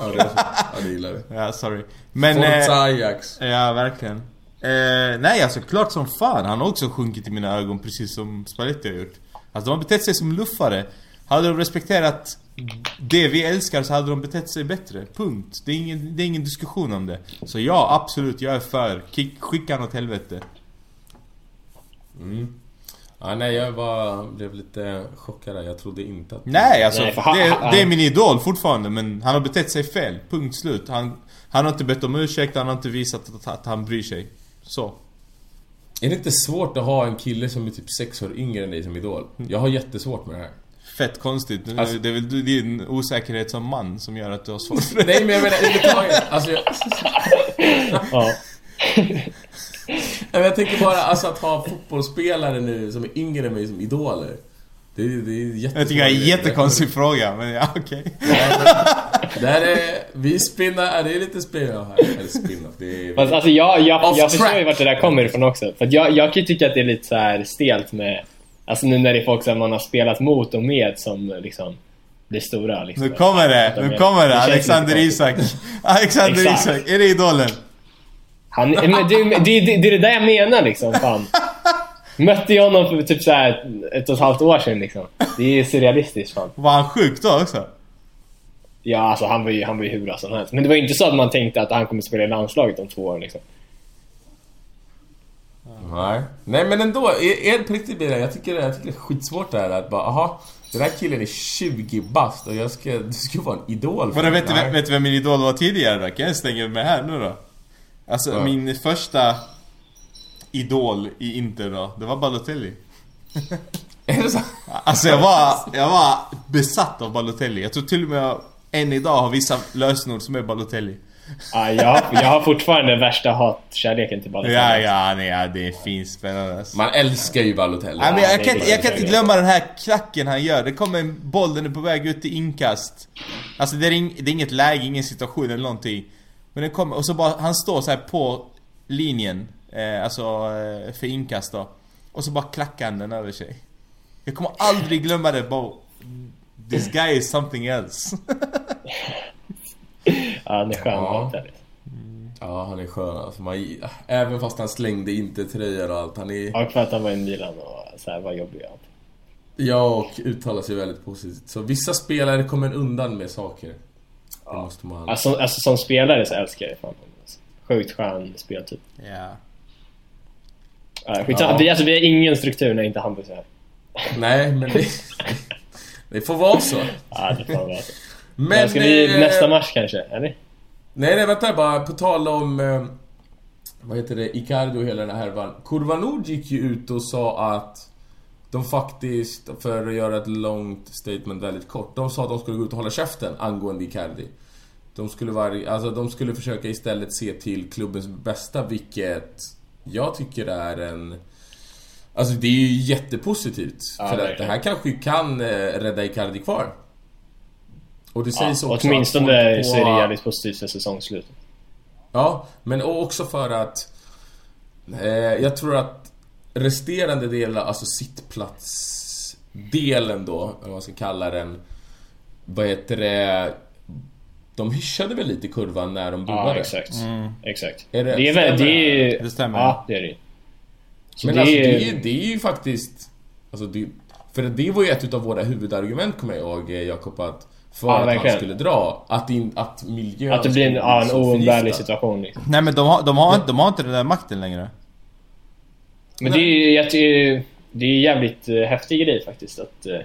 Ja, det. Ja, det gillar det.
Ja, sorry. Men...
Forza
eh,
Ajax.
Ja, verkligen. Eh, nej, alltså klart som fan. Han har också sjunkit i mina ögon precis som Spalletti har gjort. Alltså de har betett sig som luffare. Hade de respekterat det vi älskar så hade de betett sig bättre. Punkt. Det är ingen, det är ingen diskussion om det. Så ja, absolut, jag är för. Kick, skicka han åt helvete.
Mm. Ja, nej, jag bara blev lite chockad där. Jag trodde inte att...
Nej, alltså
Nej, han-
det, det är min idol fortfarande men han har betett sig fel. Punkt slut. Han, han har inte bett om ursäkt, han har inte visat att, att han bryr sig. Så.
Är det inte svårt att ha en kille som är typ sex år yngre än dig som idol? Jag har jättesvårt med det här.
Fett konstigt.
Alltså-
det är väl din osäkerhet som man som gör att du har svårt för det.
Nej men jag menar överhuvudtaget. Alltså jag,
Ja.
Nej, men jag tänker bara alltså att ha fotbollsspelare nu som är yngre än mig som idoler. Det är, det är jättesvårt.
Jag tycker det är en jättekonstig fråga, men ja okej.
Det här är... Vi spinnar... Det är lite spin-off här. Eller spin-off. Det är...
Fast, alltså jag, jag, jag förstår ju vart det där kommer ifrån också. För att jag, jag kan ju tycka att det är lite så här stelt med... Alltså nu när det är folk som man har spelat mot och med som liksom blir stora liksom.
Nu kommer det, nu kommer det.
lite
Alexander. Isak. Alexander. Isak, är det idolen?
Han, men det, det, det, det är det där jag menar liksom, fan. Mötte jag honom för typ så här ett och ett halvt år sedan liksom. Det är surrealistiskt fan.
Var han sjuk då också?
Ja, alltså han var ju, han var ju hur bra som helst. Men det var ju inte så att man tänkte att han kommer spela i landslaget om två år liksom.
Nej. Nej men ändå, är, är på riktigt blir det, jag tycker, jag tycker det är skitsvårt det här att bara, aha, den här killen är 20 bast och jag ska, du ska vara en idol
För vet, du, vet du vem min idol var tidigare då? Kan jag stänga mig här nu då? Alltså
Ja.
min första idol i Inter då, det var Balotelli.
Är det så?
Alltså jag var, jag var besatt av Balotelli. Jag tror till och med jag än idag har vissa lösenord som är Balotelli.
Ja, jag, jag har fortfarande värsta hatkärleken till Balotelli.
Ja, ja, nej, ja, det är fint spännande alltså.
Man älskar ju Balotelli.
Nej, men
Ja,
jag, kan, inte- jag kan inte glömma den här klacken han gör. Det kommer en boll, den är på väg ut i inkast. Alltså det är, ing, det är inget läge, ingen situation eller någonting. Men den kommer, och så bara, han står så här på linjen. Eh, alltså eh, för inkast då. Och så bara klackar han den över sig. Jag kommer aldrig glömma det bara... This guy is something else.
Ja, han är skön
Ja. Ja, han är skön alltså. Man, även fast han slängde inte tröjor och allt. Han är...
Och för att han var i Milan och så här var jobbig allt.
Ja, och uttalar sig väldigt positivt. Så vissa spelare kommer undan med saker. Det måste man...
Alltså, alltså som spelare så älskar jag fan alltså. Sjukt skön speltyp.
Ja.
Ja, skitsamma.
Ja.
Vi, alltså, vi har ingen struktur när inte Hampus är här.
Nej, men det... det får vara så.
Ja, det får vara så.
Men...
Men, ska vi
eh,
nästa match kanske? Eller?
Nej, nej, vänta bara. På tal om... Eh, vad heter det? Icardi och hela den här härvan. Kurvanov gick ju ut och sa att de faktiskt, för att göra ett långt statement väldigt kort. De sa att de skulle gå ut och hålla käften angående Icardi. De skulle, vara, alltså, de skulle försöka istället se till klubbens bästa, vilket jag tycker är en... Alltså det är ju jättepositivt.
Ja,
för att det här kanske kan eh, rädda Icardi kvar. Och det
Ja,
sägs också att
åtminstone
folk
så är det
på-
jävligt positivt för säsongslutet.
Ja, men också för att eh, jag tror att resterande delar, alltså sittplatsdelen då, eller vad man ska kalla den. Vad heter det? De hyschade väl lite kurvan när de
Ja,
boade?
exakt. Exakt.
Är det-
det är väl, det är,
Det stämmer.
Ja, det är det ju. Så
Men
det
alltså
är-
det är, det är ju faktiskt... Alltså det, för det var ju ett utav våra huvudargument kommer jag ihåg eh, Jakob att för
Ja,
att han
verkligen.
skulle dra, att, in, att miljön
Att det blir en,
skulle
ja, en oumbärlig situation liksom.
Nej men de har, de, har, de har inte den där makten längre.
Men det är, jag det är jävligt eh, häftig grej faktiskt att... Eh,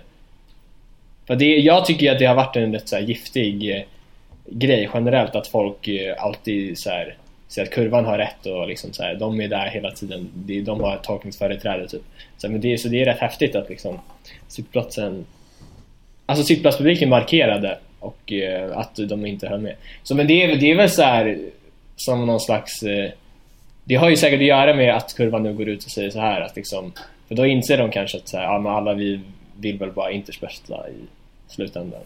för det, jag tycker att det har varit en rätt så här giftig eh, grej generellt att folk alltid så här säger att kurvan har rätt och liksom så här, de är där hela tiden. De har tolkningsföreträde typ. Så, men det, så det är rätt häftigt att liksom sittplatsen... Alltså sittplatspubliken markerade och att de inte höll med. Så men det är, det är väl så här som någon slags... Det har ju säkert att göra med att kurvan nu går ut och säger så här att liksom... För då inser de kanske att så här, ja, men alla vi vill väl bara Inters bästa i slutändan.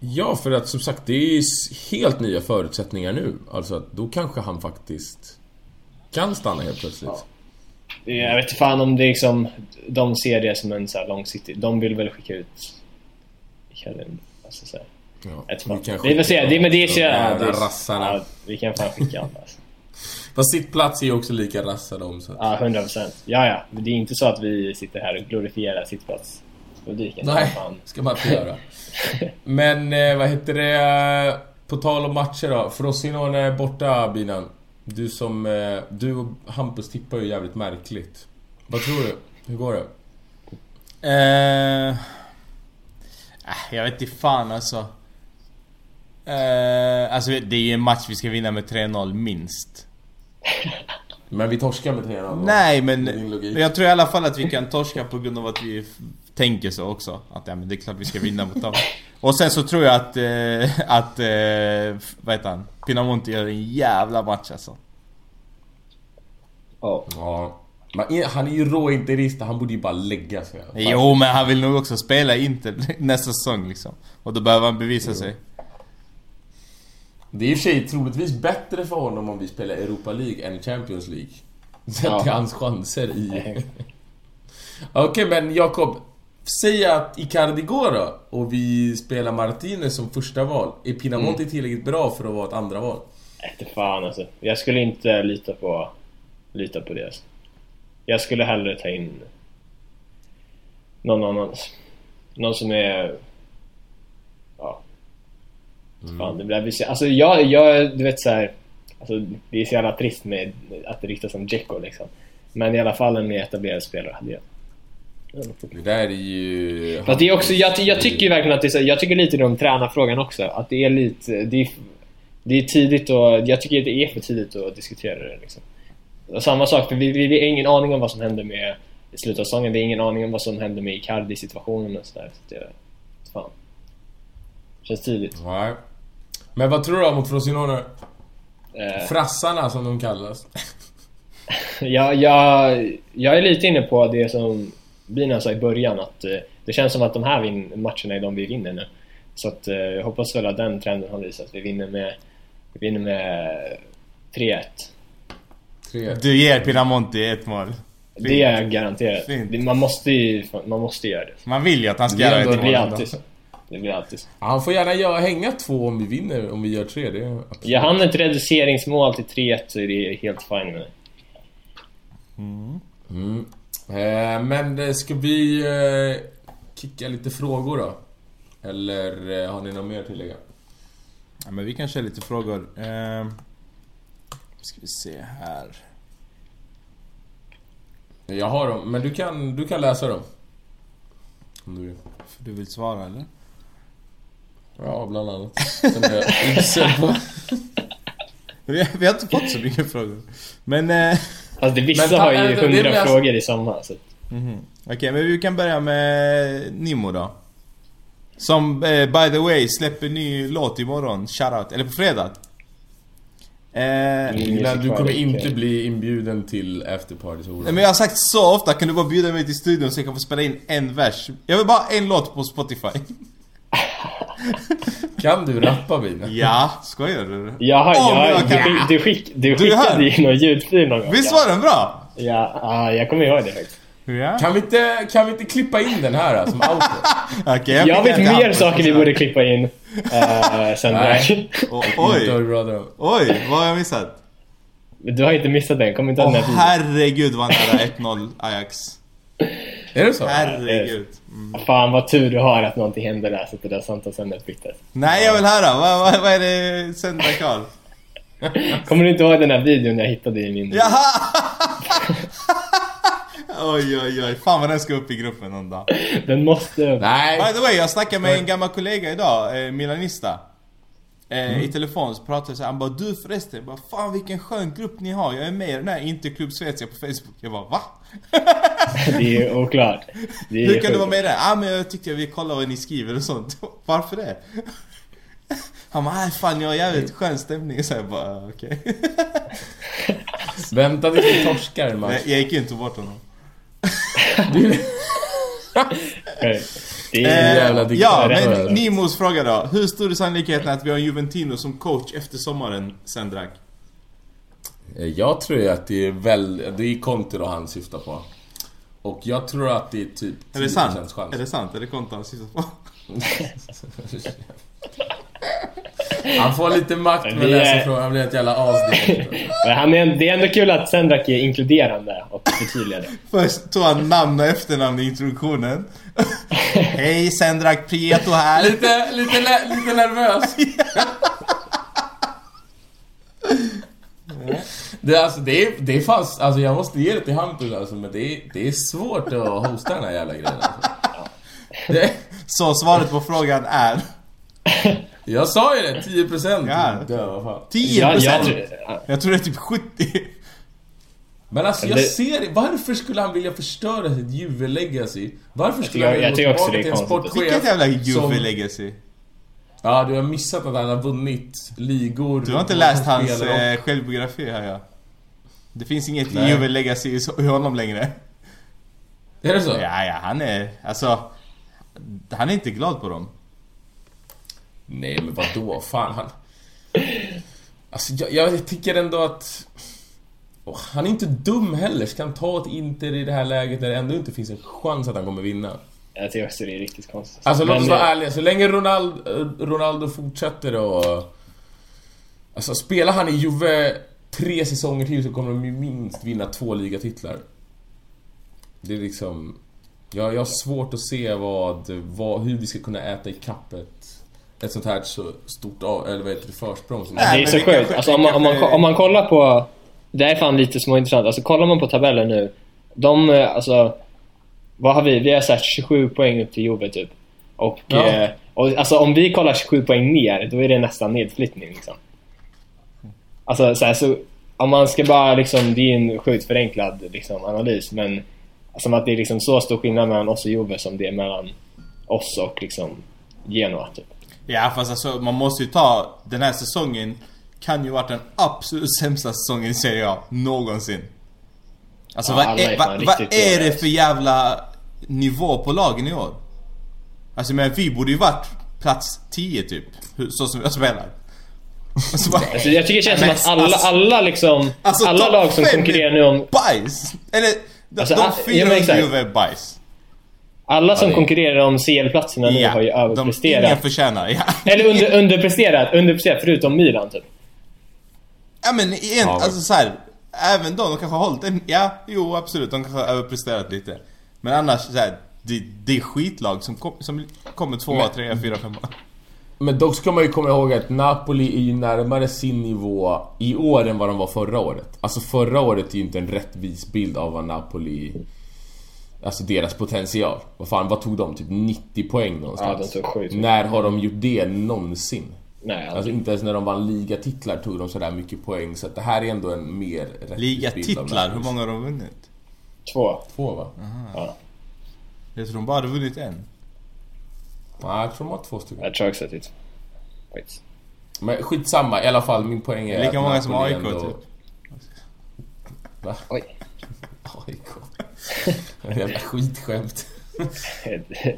Ja, för att som sagt, det är s- helt nya förutsättningar nu. Alltså att då kanske han faktiskt kan stanna helt plötsligt.
Ja. Jag vet inte fan om det liksom... De ser det som en så här långsiktig... De vill väl skicka ut... Kevin, alltså så här.
Ja, vi kan
Vi får se, det, men det är så... Ja, det är,
rassarna.
ja, vi kan fan skicka alla alltså.
Fast sitt plats är ju också lika rassade om så att...
Ja, 100 procent. Ja, ja. Det är inte så att vi sitter här och glorifierar sittplatspolitiken.
Nej,
Fan.
ska man inte göra. Men eh, vad heter det? På tal om matcher då. Frosinone är borta Binan. Du som... Eh, du och Hampus tippar ju jävligt märkligt. Vad tror du? Hur går det?
Eh, äh, jag vet inte fan alltså. Eh, alltså det är ju en match vi ska vinna med 3-0 minst.
Men vi torskar med 3 0
Nej men jag tror i alla fall att vi kan torska på grund av att vi tänker så också. Att ja, men det är klart vi ska vinna mot dem. Och sen så tror jag att, eh, att eh, vad heter han? Pinamonti gör en jävla match alltså.
Ja.
Ja. Men han är ju råinterist, han borde ju bara lägga sig.
Jo men han vill nog också spela Inter nästa säsong liksom. Och då behöver han bevisa sig.
Det är i och för sig troligtvis bättre för honom om vi spelar Europa League än Champions League. Sett
Ja.
till hans chanser i... Okej, men Jakob. Säg att Icardi går då och vi spelar Martinez som första val. Är Pinamonti
Mm.
tillräckligt bra för att vara ett andra val?
Inte fan alltså. Jag skulle inte lita på, lita på det. Alltså. Jag skulle hellre ta in någon annan. Någon som är... Ja. Fan, det blir... Alltså jag, jag, du vet så här. Alltså, det är så jävla trist med att det riktas som Dzeko liksom. Men i alla fall en mer etablerad spelare hade jag.
Det där är ju...
Fast det är också, jag, jag tycker ju verkligen att det är så, jag tycker lite om tränarfrågan också. Att det är lite, det är, det är tidigt och jag tycker att det är för tidigt att diskutera det liksom. Och samma sak, för vi, vi, vi har ingen aning om vad som händer med i slutet av säsongen. Vi har ingen aning om vad som händer med Icardi-situationen och sådär. Så det, fan. Känns tidigt.
Nej. Men vad tror du mot Frosinone?
Eh,
Frassarna som de kallas.
jag, jag, jag är lite inne på det som Bina sa i början att eh, det känns som att de här vin- matcherna är de vi vinner nu. Så att eh, jag hoppas väl att den trenden håller i sig, att vi vinner med, vi vinner med 3-1.
Tre.
Du ger Pinamonti ett mål.
Det är garanterat.
Fint.
Man måste ju man måste göra det.
Man vill ju att han ska göra ett
Det
mål
Det blir alltid så.
Han får gärna göra, hänga två om vi vinner, om vi gör tre. Det är.
Gör han ett reduceringsmål till 3-1 så är det helt fine med det.
Mm. Eh, men eh, ska vi eh, kicka lite frågor då? Eller eh, har ni något mer att tillägga?
Ja, men vi kan köra lite frågor. Eh, ska vi se här.
Jag har dem, men du kan, du kan läsa dem. Om du vill.
Du vill svara eller?
Ja, bland annat. Sen är jag usel på...
Vi, har inte fått så mycket frågor. Men... Eh,
Alltså det, vissa
Men
har ju
det
hundra
alltså-
frågor i samma. Så. att-
mhm. Okej, men vi kan börja med Nimo då. Som eh, by the way släpper ny låt imorgon. Shoutout. Eller på fredag. Eh,
Mm.
Ingela, du kommer inte bli inbjuden till afterparty så
Nej, men jag har sagt så ofta, kan du bara bjuda mig till studion så jag kan få spela in en vers? Jag vill bara en låt på Spotify.
Kan du rappa Bina?
Ja, skojar du?
Jag har,
Om
jag,
jag
du, skick, du, skick, du skickade ju någon ljudfil någon gång.
Visst
ja.
var den bra?
Ja, ja, jag kommer ihåg det faktiskt.
Ja.
Kan vi inte, kan vi inte klippa in den här då, som outro?
Okej,
Jag,
skickar
vet mer saker vi borde klippa in uh, sen
Nej.
O-
Oj!
Oj, vad har jag missat?
Du har inte missat den, kommer inte ihåg
Åh
den här
herregud vad nära 1-0 Ajax.
Är det så?
Herregud. Mm.
Fan vad tur du har att någonting hände där så att det där samtalsämnet byttes.
Nej jag vill höra, vad, vad, vad är det Sendra Karl?
Kommer du inte ihåg den här videon jag hittade i min...
Jaha! oj oj oj, fan vad den ska upp i gruppen någon dag.
Den måste...
Nej!
By the way, jag snackade med en gammal kollega idag, eh, Milanista. Eh, I telefon så pratade vi så här, han bara du förresten, jag bara, fan vilken skön grupp ni har, jag är med i den här Interklubb Svezia på Facebook. Jag bara va?
Det är oklart. Det är
Hur kan du vara med i? Ja ah, men jag tyckte jag ville kolla vad ni skriver och sånt. Varför det? Han bara, nej fan jag har jävligt skön stämning. Så jag bara, okej.
Vänta tills vi torskar en match.
Men Jag gick in och tog bort honom.
Det
Eh,
jävla
ja, men Nimos fråga då. Hur stor är sannolikheten att vi har Juventino som coach efter sommaren, Sendrak?
Eh, Jag tror ju att det är väl... Det är Conte då han syftar på. Och jag tror att det är typ 10%
Är det sant?
chans.
Är det sant? Är det kontot han syftar på?
Han får lite makt med
är-
frågan. Han blir ett jävla as direkt.
Men han är, det är ändå kul att Sendrak är inkluderande och förtydligar det.
Först tog han namn och efternamn i introduktionen. Hej Sendrak Prieto här.
Lite, lite, lite nervös. Det, är alltså, det, är, det är fast, alltså jag måste ge det till Hampus alltså, men det är, det är svårt att hosta den här jävla grejen alltså. det,
Så svaret på frågan är
Jag sa ju det, 10%
Ja.
Dö, vad fan.
10%.
Jag, jag,
Jag tror det är typ 70.
Men alltså jag
Det-
ser Varför skulle han vilja förstöra sitt Juve-legacy? Varför skulle
tycker-
han vilja
jag
gå tillbaka till en sportchef
Vilket jävla
som-
Juve-legacy.
Ja, du har missat att han har vunnit ligor
Du har inte läst
han
hans eh, självbiografi här ja. Det finns inget
Nej.
Juve-legacy i i honom längre.
Är det så?
Ja, ja, han är... Alltså... Han är inte glad på dem.
Nej men vadå? Fan. Alltså jag, jag tycker ändå att... Åh, han är inte dum heller. Ska han ta ett Inter i det här läget när det ändå inte finns en chans att han kommer vinna?
jag tycker också det är riktigt konstigt.
Alltså låt oss vara
eh,
ärliga. Så länge Ronaldo, Ronaldo fortsätter och... Alltså spelar han i Juve tre säsonger till så kommer de ju minst vinna två ligatitlar. Det är liksom... Jag, jag har svårt att se vad, vad, hur vi ska kunna äta i kappet ett sånt här så stort av, eller vad heter det, försprång som
Nej,
Det är så sjukt. Alltså, om, man, om, man, om man kollar på... Det här är fan lite småintressant. Alltså kollar man på tabellen nu. De, eh, alltså... Vad har vi? Vi har såhär 27 poäng upp till Juve typ. Och,
Ja.
eh, och alltså om vi kollar 27 poäng ner, då är det nästan nedflyttning liksom. Alltså så, här, så om man ska bara liksom, det är en sjukt förenklad liksom, analys men som att det är liksom så stor skillnad mellan oss och Juve som det är mellan oss och liksom Genoa typ.
Ja fast alltså man måste ju ta... Den här säsongen kan ju varit den absolut sämsta säsongen i Serie A någonsin. Alltså
Ja,
vad,
är
vad, vad är det för jävla nivå på lagen i år? Alltså men vi borde ju varit plats 10 typ. Så som jag spelar. Alltså, bara,
Alltså, jag tycker det känns som
Men
att alla,
alltså-
alla liksom,
alltså,
alla lag som konkurrerar nu om
Bajs! Eller de,
Alltså,
de fyra
ja.
Juve är bajs.
Alla som
det-
konkurrerar om CL-platserna nu har ju
de, ingen
överpresterat.
förtjänar, ja.
Eller under, underpresterat, underpresterat förutom Milan typ.
Ja men igen,
Ja,
alltså så här, Även de, de kanske har hållit en, ja, jo absolut, de kanske har överpresterat lite. Men annars så här, det, det är skitlag som, kom, som kommer tvåa,
Men-
trea, fyra, femma.
Men dock ska man ju komma ihåg att Napoli är ju närmare sin nivå i år än vad de var förra året. Alltså förra året är ju inte en rättvis bild av vad Napoli... Alltså deras potential. Vad fan, vad tog de? Typ 90 poäng någonstans?
Ja, de tog.
När har de gjort det någonsin?
Nej,
Alltså
aldrig.
inte ens när de vann ligatitlar tog de sådär mycket poäng. Så att det här är ändå en mer rättvis
Ligatitlar, hur många har de vunnit?
Två.
Två va?
Ja,
Jag tror de bara hade vunnit en.
Nej, jag tror de har två stycken.
jag tror också att det Skit.
Men skitsamma, i alla fall min poäng är
Lika många som AIK
ändå-
typ.
Va?
Oj.
AIK. Jävla skitskämt.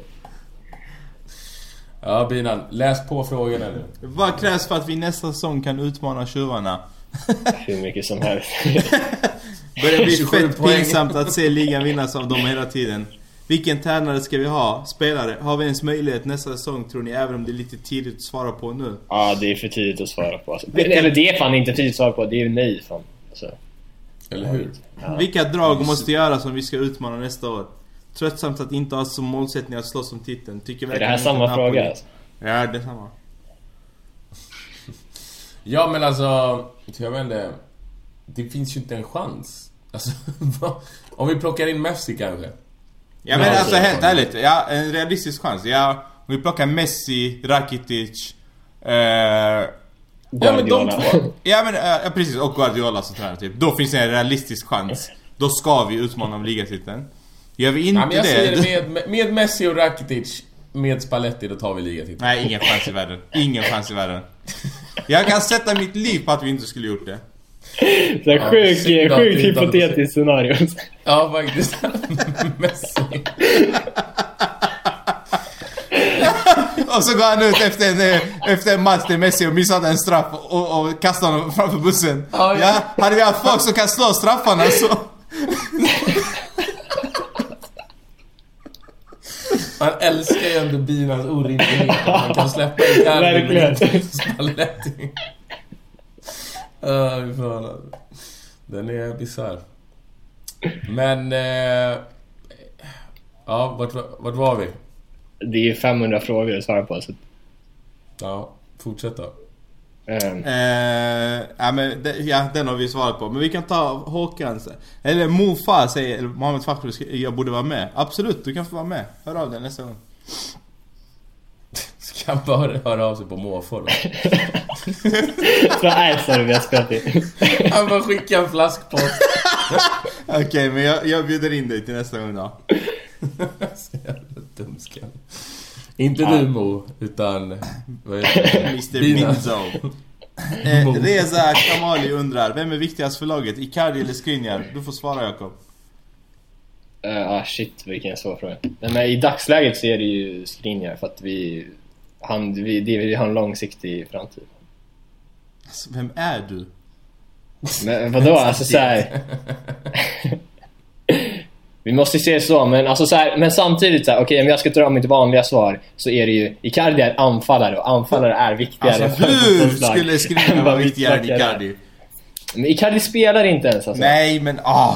Ja Binan, läs på frågorna nu.
Vad krävs för att vi nästa säsong kan utmana tjuvarna?
Hur mycket som helst.
Börjar bli
27
fett
poäng.
pinsamt att se ligan vinnas av dem hela tiden. Vilken tränare ska vi ha? Spelare? Har vi ens möjlighet nästa säsong tror ni? Även om det är lite tidigt att svara på nu.
ja, det är för tidigt att svara på. Alltså. Eller det är fan inte tidigt att svara på. Det är ju nej fan. Så.
Eller hur?
Ja.
Vilka drag måste göras om vi ska utmana nästa år? Tröttsamt att inte ha som målsättning att slåss om titeln. Tycker
Är det här samma
Napoli-
fråga? Alltså?
Ja, det är samma.
Ja men alltså, jag vet inte. Det finns ju inte en chans. Alltså, om vi plockar in Messi kanske.
Ja men alltså helt ärligt, ja en realistisk chans. Ja, om vi plockar Messi, Rakitic, Eh,
Ja men de två.
ja men eh, ja, precis, och Guardiola som tränare typ. Då finns det en realistisk chans. Då ska vi utmana om ligatiteln. Gör vi inte
Ja, men jag
det...
säger det med, med Messi och Rakitic, med Spalletti, då tar vi ligatiteln.
Nej, ingen chans i världen. Ingen chans i världen. Jag kan sätta mitt liv på att vi inte skulle gjort det.
Så här
Ja,
sjukt hypotetiskt scenario.
Ja faktiskt. Messi.
Och så går han ut efter en, eh, efter en match till Messi och missade en straff och, och kastar honom framför bussen.
Ja,
Ja,
ja.
hade vi haft folk som kan slå straffarna så...
Man älskar ju ändå Binans orimlighet att man kan släppa Icardi
Verkligen.
med Spalletti. Uh, fan. Den är bisarr. Men... Eh, ja, vart, var- vart var vi?
Det är ju 500 frågor att svara på. Så,
Ja, fortsätt då.
ehm,
Eh, ja, men det, ja, den har vi svarat på. Men vi kan ta Håkan. sen. Eller Mofa säger Mohammed Fakhri, jag borde vara med. Absolut, du kan få vara med. Hör av dig nästa gång.
Ska han bara höra av sig på måfå då?
så är det vi har spelat in.
Han bara skickar en flaskpost.
Okej, men jag, jag bjuder in dig till nästa gång då.
Så jävla dumskalle. Inte du Mo, utan... Vad heter det?
Mr. Binzo. Eh, Reza Kamali undrar, vem är viktigast för laget? Icardi eller Skriniar? Du får svara Jakob.
Uh, ah shit vilken svår fråga. Nej, men i dagsläget så är det ju Skriniar för att vi, han, vi, det, vi har en långsiktig framtid.
Alltså, vem är du?
Men vadå alltså såhär... vi måste se det så men alltså så här, men samtidigt såhär, okej om jag ska dra mitt vanliga svar så är det ju Icardi är anfallare och anfallare är viktigare
Alltså hur skulle
vad
vara viktigare än. Icardi?
Men Icardi spelar inte ens alltså.
Nej men ah!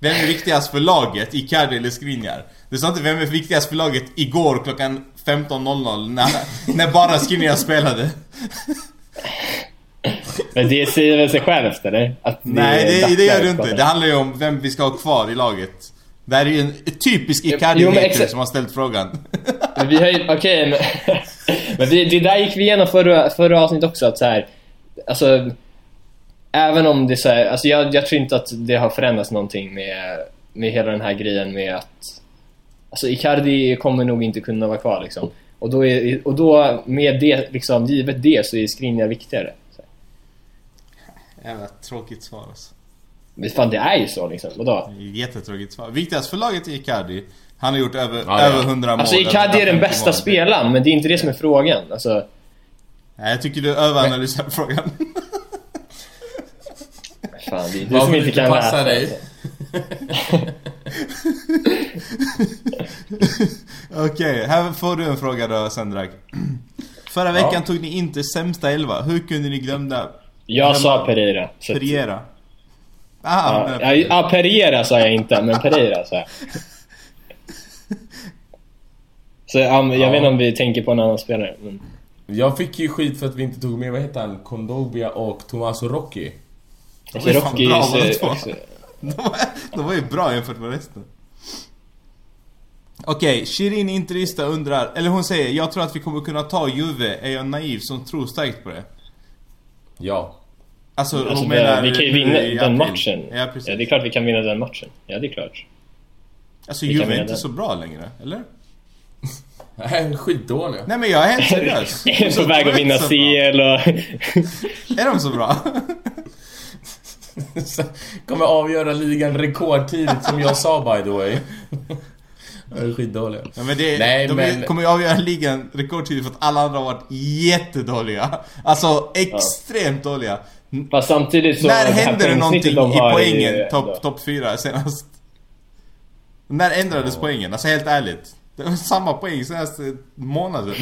Vem är viktigast för laget? Icardi eller Skriniar? Det sa inte vem är viktigast för laget igår klockan 15.00 när, när bara Skriniar spelade.
Men det säger väl sig självt eller? Att
Nej
är
det, det gör du inte. Det handlar ju om vem vi ska ha kvar i laget. Det här är ju en typisk
Jo,
Icardi
men
hater
exakt.
som har ställt frågan.
Men vi har ju, okej men... men vi, det där gick vi igenom förra, förra avsnittet också att så här, Alltså... Även om det så här, alltså jag, jag tror inte att det har förändrats någonting med, med hela den här grejen med att... Alltså Icardi kommer nog inte kunna vara kvar liksom. Och då, är, och då med det, liksom, givet det så är Skriniar viktigare. Så.
Jävla tråkigt svar alltså.
Men fan det är ju så liksom, vadå?
Jättetråkigt svar. Viktigast för laget är Icardi. Han har gjort över,
Ja, ja.
över 100 mål.
Alltså Icardi är den
150
bästa
mål.
spelaren, men det är inte det som är frågan. Alltså,
Nej, jag tycker du överanalyserar frågan.
fan det är du
Vad
som inte kan
passa
läsa.
dig?
alltså.
Okej, här får du en fråga då Sendrak. Förra veckan
Ja.
tog ni inte sämsta elva. Hur kunde ni glömma
Jag sa Pereira.
Pereira? Aha,
Ja,
men-
ja, Pereira sa jag inte, men Pereira sa jag. Så ja, men jag
Ja.
vet inte om vi tänker på en annan spelare. Men...
Jag fick ju skit för att vi inte tog med, vad heter han? Kondobia och Tommaso Rocchi.
Alltså, Rocky
bra,
så-
två.
också-
De var, de var ju bra jämfört med resten. Okej, Shirin Interista undrar, eller hon säger Jag tror att vi kommer kunna ta Juve, är jag naiv som tror starkt på det?
Ja.
Alltså,
Alltså, vi,
menar
vi kan ju vinna
i
den
april.
matchen.
Ja, precis.
Ja, det är klart vi kan vinna den matchen. Ja, det är klart.
Alltså
vi
Juve är inte
den.
så bra längre, eller?
Nej, skitdåliga.
Nej men jag är helt seriös.
Jag är
Så
på väg
de
att vinna. CL och...
Är de så bra?
Kommer avgöra ligan rekordtidigt som jag sa by the way. De är skitdåliga.
Ja, men det,
Nej,
de
men-
kommer ju avgöra ligan rekordtidigt för att alla andra har varit jättedåliga. Alltså extremt dåliga. N-
Fast samtidigt så...
När hände det någonting
de
i poängen, topp top 4 senast? När ändrades poängen? Alltså helt ärligt. Det var samma poäng senaste månaden.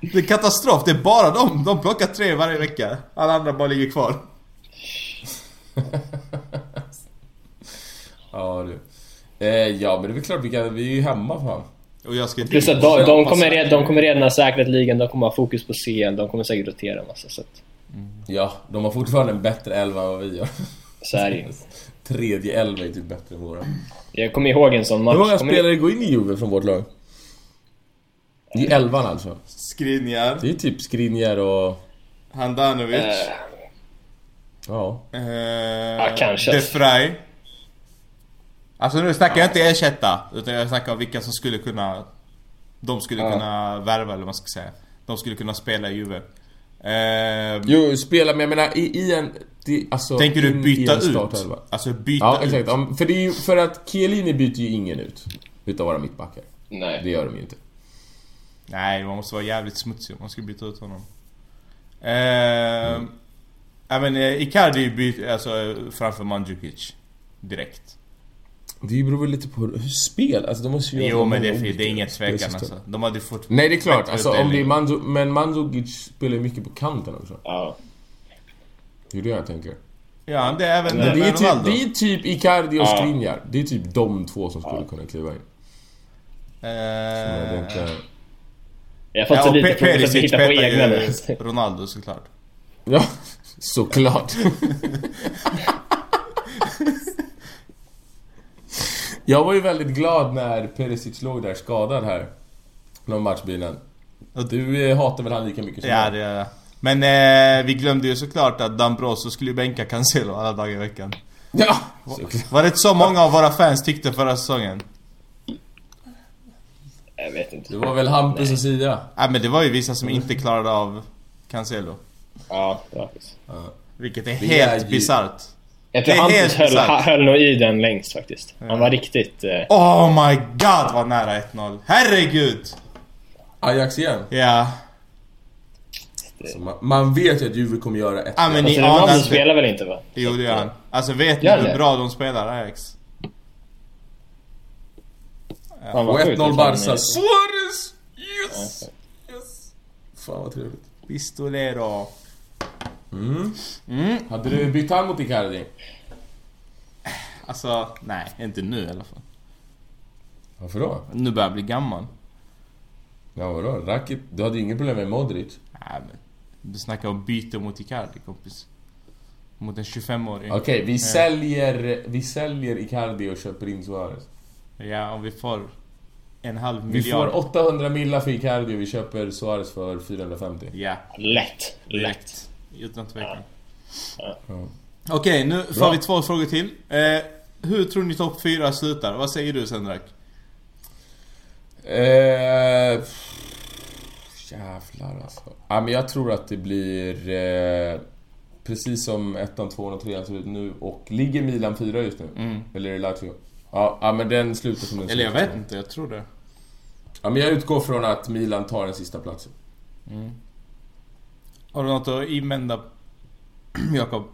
Det är katastrof, det är bara de. De plockar tre varje vecka. Alla andra bara ligger kvar.
Ja du. Eh, ja men det är väl klart vi kan, vi är ju hemma fan.
Och jag ska
Plus att de, de, kommer redan, de kommer redan ha säkrat ligan, de kommer ha fokus på CL, de kommer säkert rotera en massa. Så, att,
Ja, de har fortfarande en bättre elva än vad vi har.
så är det ju.
Tredje elva är typ bättre än våra.
Jag kommer ihåg en sån match.
Hur många
Kommer ni-
spelare går in i Juve från vårt lag? I elvan alltså.
Skriniar.
Det är typ Skriniar och...
Handanovic.
Eh,
Ja.
Eh,
Ja, kanske.
De Frey. Alltså nu snackar jag inte ersätta, utan jag snackar om vilka som skulle kunna... De skulle
Ja.
kunna värva, eller vad man ska säga. De skulle kunna spela i Juve. Eh,
Jo, spela men jag menar i, i en... Det, alltså,
tänker du
i
byta ut?
startelva.
Alltså byta
Ja,
ut?
exakt. Om- För, det är ju, för att Chiellini byter ju ingen ut. Utav våra mittbackar. Det
nej.
gör de ju inte.
Nej, man måste vara jävligt smutsig om man ska byta ut honom. Eh, Ja men eh, Icardi byter alltså framför Mandzukic. Direkt.
Det beror väl lite på hur spel, alltså de måste ju
Jo men det är, det är ingen tvekan alltså. De hade fått...
Nej det är klart, alltså om det är. Manzo, men Mandzukic spelar ju mycket på kanten också.
Ja.
Det är det jag tänker.
Ja, det är även
Men det är, typ, det är typ Icardi och
Ja.
Skriniar. Det är typ de två som skulle kunna kliva in.
Eh,
det är inte...
Jag har fått
ja,
lite så att
Perisic
hitta på egna
Ronaldo såklart.
Ja, såklart. jag var ju väldigt glad när Perisic låg där skadad här. Någon matchbilen. Du eh, hatar väl han lika mycket som
Ja,
jag?
det är det. Men eh, vi glömde ju såklart att Dambroso skulle ju bänka Cancelo alla dagar i veckan.
Ja! såklart.
Var det inte så många av våra fans tyckte förra säsongen?
Jag vet inte.
Det var väl Hampus och Sia?
Nej men det var ju vissa som inte klarade av Cancelo.
Ja, det var faktiskt.
Vilket är
Det
helt
ju-
bisarrt.
Jag tror
Det är helt
Hampus höll, höll nog i den längst faktiskt. Han var riktigt... Eh,
Oh my god vad nära 1-0. Herregud!
Ajax igen?
Ja.
Så man, man vet ju att Juve kommer göra ett
Ja, men ni
alltså,
anar
spelar väl inte va?
Jo det gör han. Alltså vet ni hur
det?
bra de spelar Ajax?
Och
sjukt
1-0
ifrån,
Barca. Suarez! Yes! Yes! Fan vad trevligt.
Pistolero.
Mm.
Mm.
Hade du bytt hand mot Icardi?
Alltså, nej. Inte nu i alla fall.
Varför då?
Nu börjar jag bli gammal.
Ja vadå? Racket, du hade ju inget problem med Modric.
Nej men. Du snackar om byte mot Icardi kompis. Mot en 25-åring.
Okej, vi säljer, vi säljer Icardi och köper in Suarez.
Ja, om vi får en halv
Vi
miljard.
får 800 millar för Icardi och vi köper Suarez för 450.
Ja,
Lätt. Lätt.
direkt. Utan tvekan.
Ja.
Okej, nu får
Bra.
vi två frågor till. Eh, hur tror ni topp 4 slutar? Vad säger du Sendrak?
Eh, jävlar alltså. Ja, men jag tror att det blir eh, precis som ettan, tvåan och trean ser ut nu. Och ligger Milan fyra just nu?
Mm.
Eller är det Lazio? Ja, ja, men den slutar som den
Eller jag vet inte, jag tror det.
Ja, men jag utgår från att Milan tar den sista platsen.
Har du något att invända? Jakob?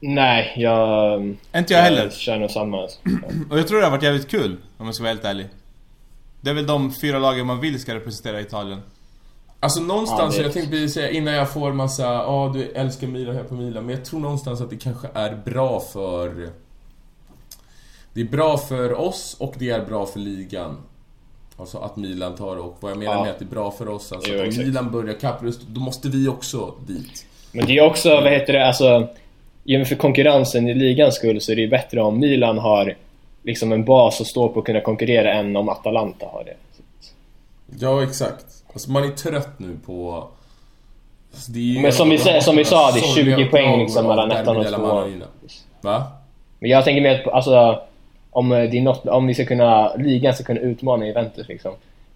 Nej, jag...
Inte jag heller.
kör nog samma. alltså.
Och jag tror det har varit jävligt kul, om jag ska vara helt ärlig. Det är väl de fyra lagen man vill ska representera Italien.
Alltså någonstans,
Ja, det-
jag tänkte precis säga innan jag får massa, ja du älskar Milan, här på Milan. Men jag tror någonstans att det kanske är bra för... Det är bra för oss och det är bra för ligan. Alltså att Milan tar det och vad jag menar
Ja.
med att det är bra för oss, alltså
Jo,
att om. Milan börjar kapprust, då måste vi också dit.
Men det är också, vad heter det, alltså... För konkurrensen i ligans skull så är det ju bättre om Milan har liksom en bas att stå på och kunna konkurrera än om Atalanta har det.
Ja, exakt. Alltså man är trött nu på... Alltså, det är ju-
Men som vi sa- som vi sa, det är 20
sorgliga
poäng liksom mellan ettan och tvåan.
Va?
Men jag tänker mer på, alltså... Om, eh, det är något, om vi ska kunna, ligan ska kunna utmana Juventus liksom.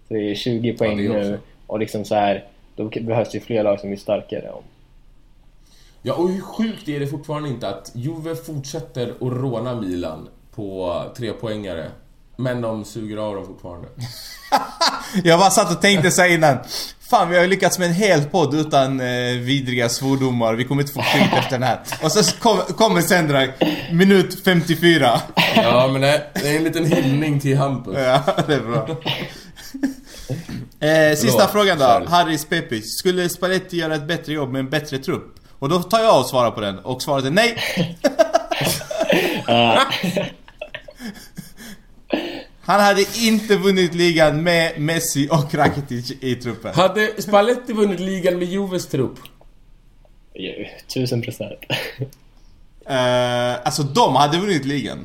Så det är 20 poäng
det också.
nu och liksom så här, då behövs det fler lag som är starkare. Om.
Ja, och hur sjukt är det fortfarande inte att Juve fortsätter att råna Milan på tre poängare Men de suger av dem fortfarande.
Jag bara satt och tänkte så här innan. Fan vi har ju lyckats med en hel podd utan eh, vidriga svordomar. Vi kommer inte få skit efter den här. Och så kom, kommer Sendrak, minut 54.
Ja, men det det är en liten hyllning till Hampus.
Ja, det är bra. Eh, sista frågan då.
kör.
Harris. Skulle Spalletti göra ett bättre jobb med en bättre trupp? Och då tar jag och svarar på den. Och svaret är nej. Han hade inte vunnit ligan med Messi och Rakitic i truppen.
Hade Spalletti vunnit ligan med Juves trupp?
Tusen procent.
Eh, alltså de hade vunnit ligan.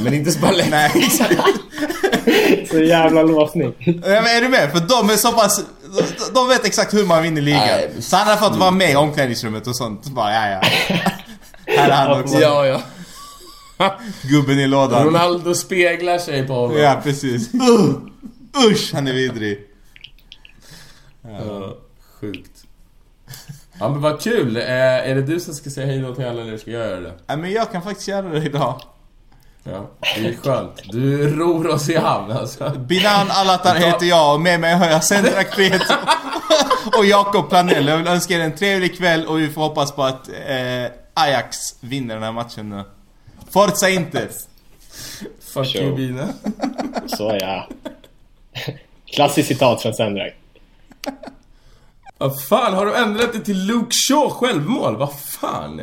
Men inte Spalletti.
Nej, exakt.
Så jävla låsning.
Ja, men är du med? För de är så pass... de- De vet exakt hur man vinner ligan.
Nej,
så han har fått vara med i omklädningsrummet och sånt. Bara, ja, ja. Här är han också.
Ja, ja.
Gubben i lådan.
Ronaldo speglar sig på honom.
Ja, precis. Uh, usch, han är vidrig.
Ja, sjukt. Ja men vad kul. Eh, är det du som ska säga hej då till alla eller ska jag göra det?
Ja, men jag kan faktiskt göra det idag.
Ja, det är skönt. Du ror oss i hamn alltså.
Binan Alatar heter jag och med mig har jag Sendrak och Jakob Planell. Jag vill önska er en trevlig kväll och vi får hoppas på att eh, Ajax vinner den här matchen nu. Forza Inter!
Fuck you Bina.
Så ja. Klassiskt citat från Sendrak.
Vad fan, har du ändrat det till Luke Shaw självmål? Vad fan?